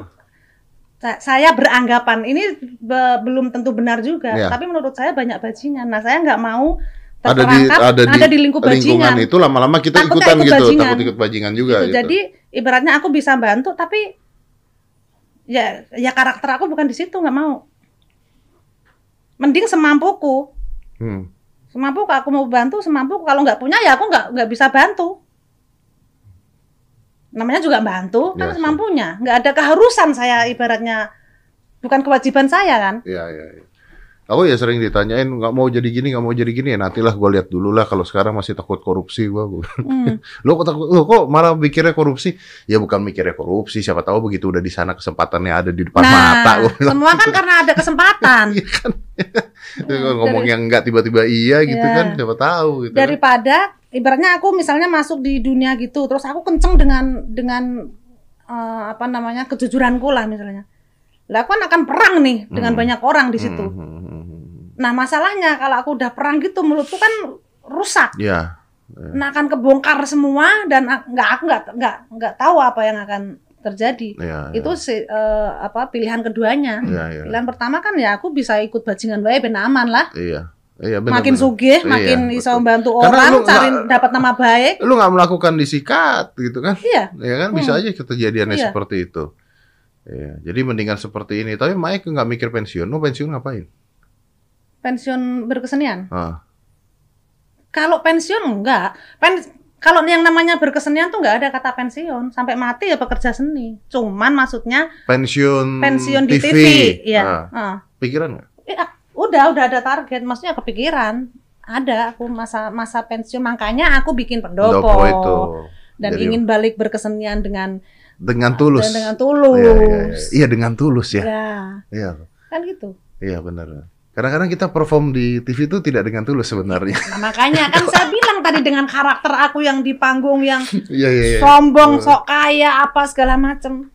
Speaker 2: sa- saya beranggapan ini be- belum tentu benar juga.
Speaker 1: Ya.
Speaker 2: Tapi menurut saya banyak bajingan. Nah, saya nggak mau
Speaker 1: ada di ada di,
Speaker 2: lingkup
Speaker 1: lingkungan
Speaker 2: bajingan.
Speaker 1: itu lama-lama kita
Speaker 2: Takutnya
Speaker 1: ikutan
Speaker 2: ikut
Speaker 1: gitu,
Speaker 2: bajingan.
Speaker 1: takut ikut bajingan juga
Speaker 2: Gitu.
Speaker 1: gitu.
Speaker 2: Jadi ibaratnya aku bisa bantu, tapi ya ya karakter aku bukan di situ nggak mau. Mending semampuku.
Speaker 1: Hmm.
Speaker 2: Semampuku aku mau bantu semampuku. Kalau nggak punya ya aku nggak nggak bisa bantu. Namanya juga bantu kan
Speaker 1: Ya,
Speaker 2: semampunya. Nggak ada keharusan saya ibaratnya bukan kewajiban saya kan.
Speaker 1: Iya, iya, iya. Aku ya sering ditanyain nggak mau jadi gini, nggak mau jadi gini ya nantilah gue lihat dulu lah kalau sekarang masih takut korupsi gua.
Speaker 2: Hmm.
Speaker 1: Lo kok takut? Lo kok malah mikirnya korupsi? Ya bukan mikirnya korupsi, siapa tahu begitu udah di sana kesempatannya ada di depan mata. Gua bilang.
Speaker 2: semua kan karena ada kesempatan.
Speaker 1: Iya kan?
Speaker 2: Hmm,
Speaker 1: ngomong
Speaker 2: dari-
Speaker 1: yang enggak tiba-tiba iya gitu
Speaker 2: Iya.
Speaker 1: kan, siapa tahu gitu. kan.
Speaker 2: daripada ibaratnya aku misalnya masuk di dunia gitu terus aku kenceng dengan dengan eh, apa namanya kejujuranku lah misalnya lah aku kan akan perang nih dengan
Speaker 1: Hmm.
Speaker 2: banyak orang di situ
Speaker 1: Hmm, hmm, hmm, hmm.
Speaker 2: nah masalahnya kalau aku udah perang gitu mulutku kan rusak
Speaker 1: Iya.
Speaker 2: nah akan kebongkar semua dan ak- nggak aku nggak nggak nggak tahu apa yang akan terjadi
Speaker 1: Iya.
Speaker 2: itu si, eh, apa pilihan keduanya
Speaker 1: Iya, iya.
Speaker 2: pilihan pertama kan ya aku bisa ikut bajingan baik ben aman lah
Speaker 1: Iya. Iya, benar.
Speaker 2: makin sugih
Speaker 1: Iya,
Speaker 2: makin iso
Speaker 1: betul.
Speaker 2: membantu orang
Speaker 1: lu
Speaker 2: cari dapat nama baik
Speaker 1: Lu nggak melakukan disikat gitu kan?
Speaker 2: iya
Speaker 1: Ya kan bisa
Speaker 2: Hmm.
Speaker 1: aja kejadiannya
Speaker 2: Iya.
Speaker 1: seperti itu. Iya, jadi mendingan seperti ini. Tapi Mike nggak mikir pensiun. Mau pensiun ngapain?
Speaker 2: pensiun berkesenian
Speaker 1: Ah,
Speaker 2: Kalau pensiun enggak. Pen kalau yang namanya berkesenian tuh enggak ada kata pensiun. Sampai mati ya pekerja seni. Cuman maksudnya
Speaker 1: pensiun,
Speaker 2: pensiun di TV. Iya.
Speaker 1: Ah,
Speaker 2: Ah.
Speaker 1: pikiran nggak?
Speaker 2: Ya, udah udah ada target. Maksudnya kepikiran. Ada aku masa masa pensiun makanya aku bikin pendopo.
Speaker 1: Pendopo itu.
Speaker 2: Dan
Speaker 1: Jadi-
Speaker 2: ingin balik berkesenian dengan
Speaker 1: dengan tulus.
Speaker 2: Dan dengan tulus.
Speaker 1: Iya, iya, iya. Iya, dengan tulus ya.
Speaker 2: Ya,
Speaker 1: Iya,
Speaker 2: kan gitu.
Speaker 1: iya benar. Kadang-kadang kita perform di TV itu tidak dengan tulus sebenarnya.
Speaker 2: Nah, makanya kan saya bilang tadi dengan karakter aku yang di panggung yang
Speaker 1: Iya, iya, iya.
Speaker 2: sombong, sok kaya, apa segala macem.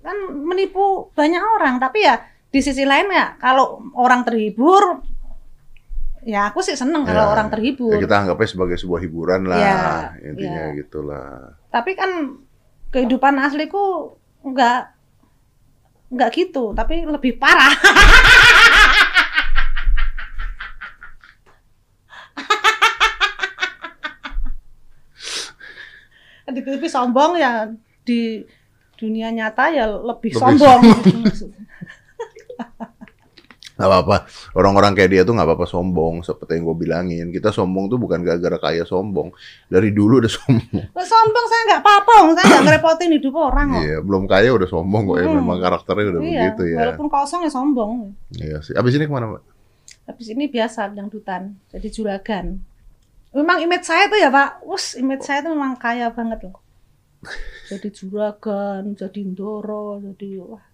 Speaker 2: Kan menipu banyak orang, tapi ya di sisi lain ya kalau orang terhibur ya aku sih seneng kalau
Speaker 1: Ya,
Speaker 2: orang terhibur.
Speaker 1: Ya, kita anggapnya sebagai sebuah hiburan lah,
Speaker 2: Iya,
Speaker 1: intinya
Speaker 2: iya.
Speaker 1: gitulah.
Speaker 2: Tapi kan kehidupan asliku enggak enggak gitu, tapi lebih parah. di TV sombong ya di dunia nyata ya lebih,
Speaker 1: Lebih
Speaker 2: sombong.
Speaker 1: Gak apa-apa. Orang-orang kayak dia tuh nggak apa-apa sombong. Seperti yang gue bilangin. Kita sombong tuh bukan gara-gara kaya sombong. Dari dulu udah sombong.
Speaker 2: sombong saya nggak apa-apa, saya nggak ngerepotin hidup orang kok.
Speaker 1: Iya, belum kaya udah sombong kok ya.
Speaker 2: Hmm.
Speaker 1: Memang karakternya udah
Speaker 2: Iya,
Speaker 1: begitu ya.
Speaker 2: walaupun kosong ya sombong.
Speaker 1: Iya sih. Abis ini ke mana, Mbak?
Speaker 2: Habis ini biasa dangdutan, jadi juragan. Memang image saya tuh ya Pak, us image saya tuh memang kaya banget loh. Jadi juragan, jadi ndoro, jadi wah.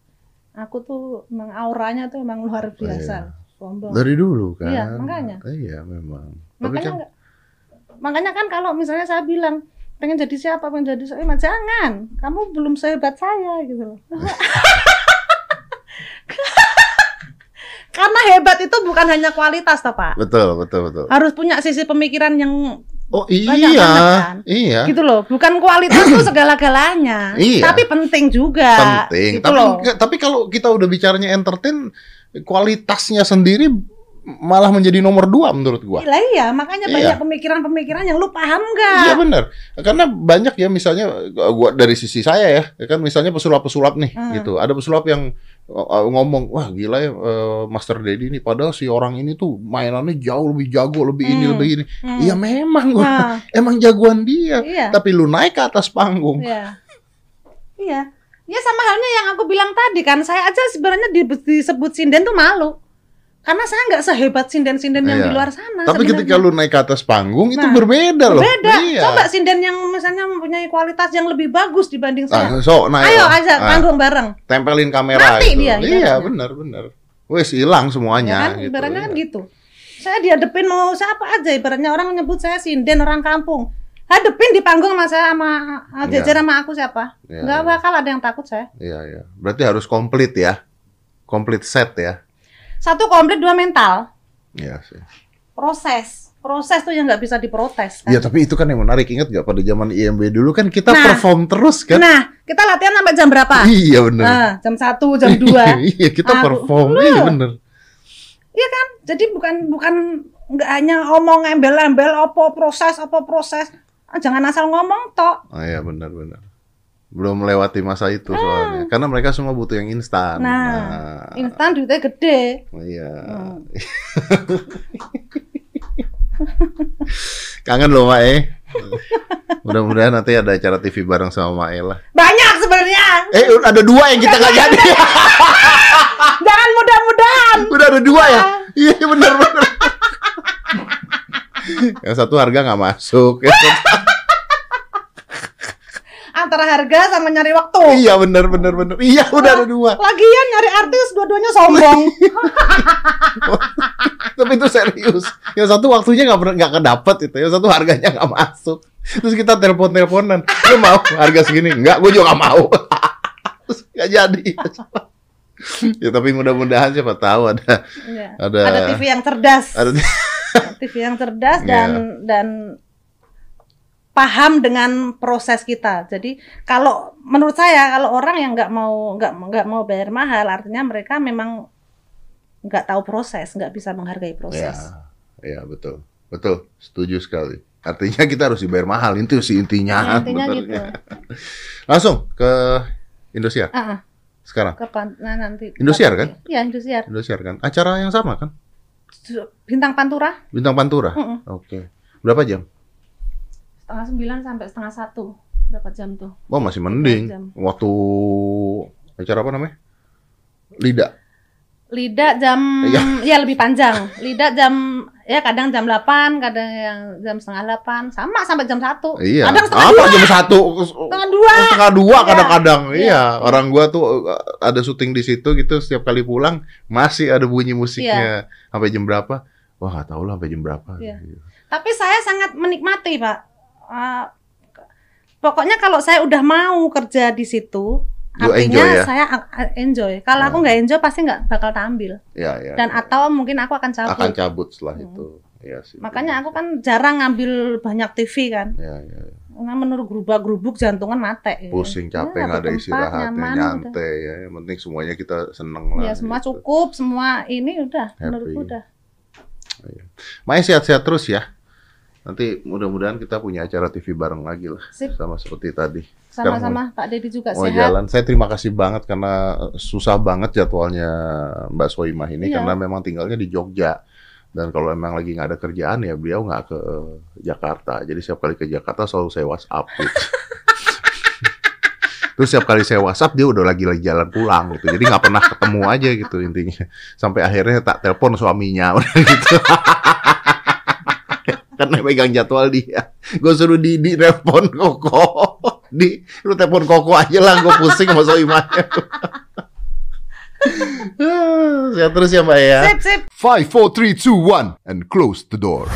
Speaker 2: Aku tuh memang auranya tuh memang luar biasa. Sombong.
Speaker 1: Dari dulu kan.
Speaker 2: Iya, makanya.
Speaker 1: Iya, memang. Tapi
Speaker 2: Makanya
Speaker 1: kan
Speaker 2: makanya kan kalau misalnya saya bilang pengen jadi siapa, pengen jadi siapa, jangan. Kamu belum sehebat saya gitu loh. Karena hebat itu bukan hanya kualitas toh Pak.
Speaker 1: betul, betul, betul.
Speaker 2: Harus punya sisi pemikiran yang
Speaker 1: Oh
Speaker 2: Banyak
Speaker 1: iya,
Speaker 2: banget kan?
Speaker 1: iya.
Speaker 2: gitu loh. Bukan kualitas tuh segala-galanya.
Speaker 1: Iya.
Speaker 2: Tapi penting juga.
Speaker 1: penting.
Speaker 2: Gitu
Speaker 1: tapi
Speaker 2: loh.
Speaker 1: tapi kalau kita udah bicaranya entertain, kualitasnya sendiri malah menjadi nomor dua menurut gua.
Speaker 2: Lah iya, makanya
Speaker 1: Iya.
Speaker 2: banyak pemikiran-pemikiran yang lu paham nggak?
Speaker 1: Iya benar. Karena banyak ya misalnya gua dari sisi saya ya, ya kan misalnya pesulap-pesulap nih
Speaker 2: Hmm.
Speaker 1: gitu. Ada pesulap yang uh, ngomong, "Wah, gila ya uh, Master Dedi ini padahal si orang ini tuh mainannya jauh lebih jago, lebih ini,
Speaker 2: Hmm.
Speaker 1: lebih ini."
Speaker 2: Hmm.
Speaker 1: Iya memang gua.
Speaker 2: Nah,
Speaker 1: Emang jagoan dia.
Speaker 2: iya.
Speaker 1: Tapi lu naik ke atas panggung.
Speaker 2: Iya. Iya. Ya sama halnya yang aku bilang tadi kan, saya aja sebenarnya di- disebut sinden tuh malu. Karena saya nggak sehebat sinden-sinden yang
Speaker 1: Iya.
Speaker 2: di luar sana.
Speaker 1: Tapi
Speaker 2: sebenarnya.
Speaker 1: ketika lu naik ke atas panggung itu
Speaker 2: Nah,
Speaker 1: berbeda loh.
Speaker 2: beda.
Speaker 1: Iya.
Speaker 2: Coba sinden yang misalnya mempunyai kualitas yang lebih bagus dibanding saya.
Speaker 1: Ah, so, naik
Speaker 2: Ayo aja
Speaker 1: Ah,
Speaker 2: panggung bareng.
Speaker 1: tempelin kamera
Speaker 2: Mati
Speaker 1: gitu.
Speaker 2: dia,
Speaker 1: Iya,
Speaker 2: ibaratnya.
Speaker 1: benar benar. Wes hilang
Speaker 2: Ya
Speaker 1: semuanya
Speaker 2: kan,
Speaker 1: gitu.
Speaker 2: ibaratnya kan
Speaker 1: iya.
Speaker 2: gitu. Saya dihadepin mau siapa aja, ibaratnya orang nyebut saya sinden orang kampung. Hadepin di panggung sama saya sama
Speaker 1: Iya.
Speaker 2: jajar sama aku siapa? Nggak
Speaker 1: iya.
Speaker 2: bakal ada yang takut saya.
Speaker 1: Iya, iya. Berarti harus komplit ya. Komplit set ya.
Speaker 2: Satu komplit, dua mental.
Speaker 1: Iya sih.
Speaker 2: Proses. Proses tuh yang nggak bisa diprotes. Kan?
Speaker 1: Iya, tapi itu kan yang menarik. Ingat gak pada zaman IMB dulu kan kita
Speaker 2: Nah.
Speaker 1: perform terus kan?
Speaker 2: Nah, kita latihan sampai jam berapa?
Speaker 1: Iya benar.
Speaker 2: Nah, jam 1, jam 2.
Speaker 1: iya, kita
Speaker 2: Aku-
Speaker 1: perform.
Speaker 2: Loh.
Speaker 1: Iya benar.
Speaker 2: Iya kan? Jadi bukan bukan nggak hanya ngomong embel-embel apa proses apa proses. Ah, Jangan asal ngomong tok.
Speaker 1: Oh, iya benar benar. Belum melewati masa itu soalnya. Karena mereka semua butuh yang instan.
Speaker 2: Hmm. Nah, Instan duitnya gede.
Speaker 1: Iya.
Speaker 2: Hmm.
Speaker 1: Kangen loh, Mak eh. Mudah-mudahan nanti ada acara TV bareng sama Mak lah.
Speaker 2: Banyak sebenarnya.
Speaker 1: Eh, ada dua yang kita nggak jadi.
Speaker 2: Jangan mudah-mudahan.
Speaker 1: Udah ada dua ya? Iya benar benar. yang satu harga nggak masuk. Satu-
Speaker 2: Antara harga sama nyari waktu.
Speaker 1: iya benar benar benar. Iya udah ada dua.
Speaker 2: Lagian nyari artis dua-duanya sombong.
Speaker 1: Tapi itu serius. Yang satu waktunya nggak pernah nggak kedapet itu. Yang satu harganya nggak masuk. Terus kita telepon teleponan. Lu mau harga segini? Enggak, gue juga nggak mau. Terus nggak jadi. ya tapi mudah-mudahan siapa tahu ada
Speaker 2: Iya.
Speaker 1: ada
Speaker 2: Ada TV yang cerdas.
Speaker 1: ada
Speaker 2: TV yang cerdas dan dan paham dengan proses kita. Jadi kalau menurut saya kalau orang yang nggak mau nggak nggak mau bayar mahal, artinya mereka memang nggak tahu proses, nggak bisa menghargai
Speaker 1: Ya,
Speaker 2: proses.
Speaker 1: ya betul, betul, setuju sekali. Artinya kita harus dibayar mahal itu sih intinya.
Speaker 2: Nah, intinya gitu.
Speaker 1: Langsung ke Indosiar
Speaker 2: Ah, ah,
Speaker 1: sekarang.
Speaker 2: kapan nah, nanti.
Speaker 1: Indosiar, kan?
Speaker 2: Iya, Indosiar.
Speaker 1: Indosiar kan, acara yang sama kan,
Speaker 2: Bintang Pantura,
Speaker 1: bintang Pantura.
Speaker 2: Mm-mm.
Speaker 1: Oke, berapa jam?
Speaker 2: Setengah sembilan sampai setengah satu. Berapa jam tuh?
Speaker 1: Oh masih mending. Waktu acara apa namanya? Lida.
Speaker 2: Lida jam
Speaker 1: Iya.
Speaker 2: ya lebih panjang. Lida jam ya kadang jam 8, kadang yang jam setengah 8, sama sampai jam 1.
Speaker 1: Iya.
Speaker 2: Kadang setengah
Speaker 1: Apa
Speaker 2: dua.
Speaker 1: jam satu?
Speaker 2: Setengah dua.
Speaker 1: Setengah dua
Speaker 2: Iya.
Speaker 1: kadang-kadang.
Speaker 2: Iya.
Speaker 1: Iya. Orang gua tuh uh, ada syuting di situ gitu. Setiap kali pulang masih ada bunyi musiknya. Sampai jam berapa? Wah nggak tahu lah sampai jam berapa.
Speaker 2: Iya. Tapi saya sangat menikmati, Pak. Uh, pokoknya kalau saya udah mau kerja di situ,
Speaker 1: You
Speaker 2: artinya
Speaker 1: enjoy ya?
Speaker 2: saya enjoy. Kalau aku
Speaker 1: Nah.
Speaker 2: nggak enjoy pasti nggak bakal tampil.
Speaker 1: Iya, iya.
Speaker 2: Dan
Speaker 1: iya.
Speaker 2: atau mungkin aku akan cabut.
Speaker 1: akan cabut setelah
Speaker 2: Hmm.
Speaker 1: itu. Iya sih.
Speaker 2: Makanya aku kan jarang ngambil banyak TV kan.
Speaker 1: Iya, iya. iya.
Speaker 2: Karena menurut gerubak-gerubuk jantungan mate.
Speaker 1: Pusing,
Speaker 2: Ya,
Speaker 1: capek, nggak ada
Speaker 2: tempat,
Speaker 1: istirahatnya,
Speaker 2: nyaman,
Speaker 1: nyantai ya. Yang penting semuanya kita seneng lah.
Speaker 2: Ya semua
Speaker 1: gitu.
Speaker 2: cukup, semua ini udah
Speaker 1: Happy.
Speaker 2: menurutku udah.
Speaker 1: Maya sehat-sehat terus ya. Nanti mudah-mudahan kita punya acara TV bareng lagi lah.
Speaker 2: Sip.
Speaker 1: Sama seperti tadi.
Speaker 2: Sama-sama Pak Dedi juga
Speaker 1: mau
Speaker 2: sehat.
Speaker 1: jalan. Saya terima kasih banget karena susah banget jadwalnya Mbak Soimah ini
Speaker 2: Iya.
Speaker 1: karena memang tinggalnya di Jogja. Dan kalau emang lagi nggak ada kerjaan ya beliau nggak ke Jakarta. Jadi setiap kali ke Jakarta selalu saya WhatsApp gitu. Terus setiap kali saya WhatsApp dia udah lagi lagi jalan pulang gitu. Jadi nggak pernah ketemu aja gitu intinya. Sampai akhirnya tak telepon suaminya udah gitu. Karena megang jadwal dia. Gue suruh di di telepon Koko. Di lu telepon Koko aja lah gue pusing sama Soimahnya. Sehat terus ya Mbak ya.
Speaker 2: Sip, sip.
Speaker 1: 5, 4, 3, 2, 1 and close the door.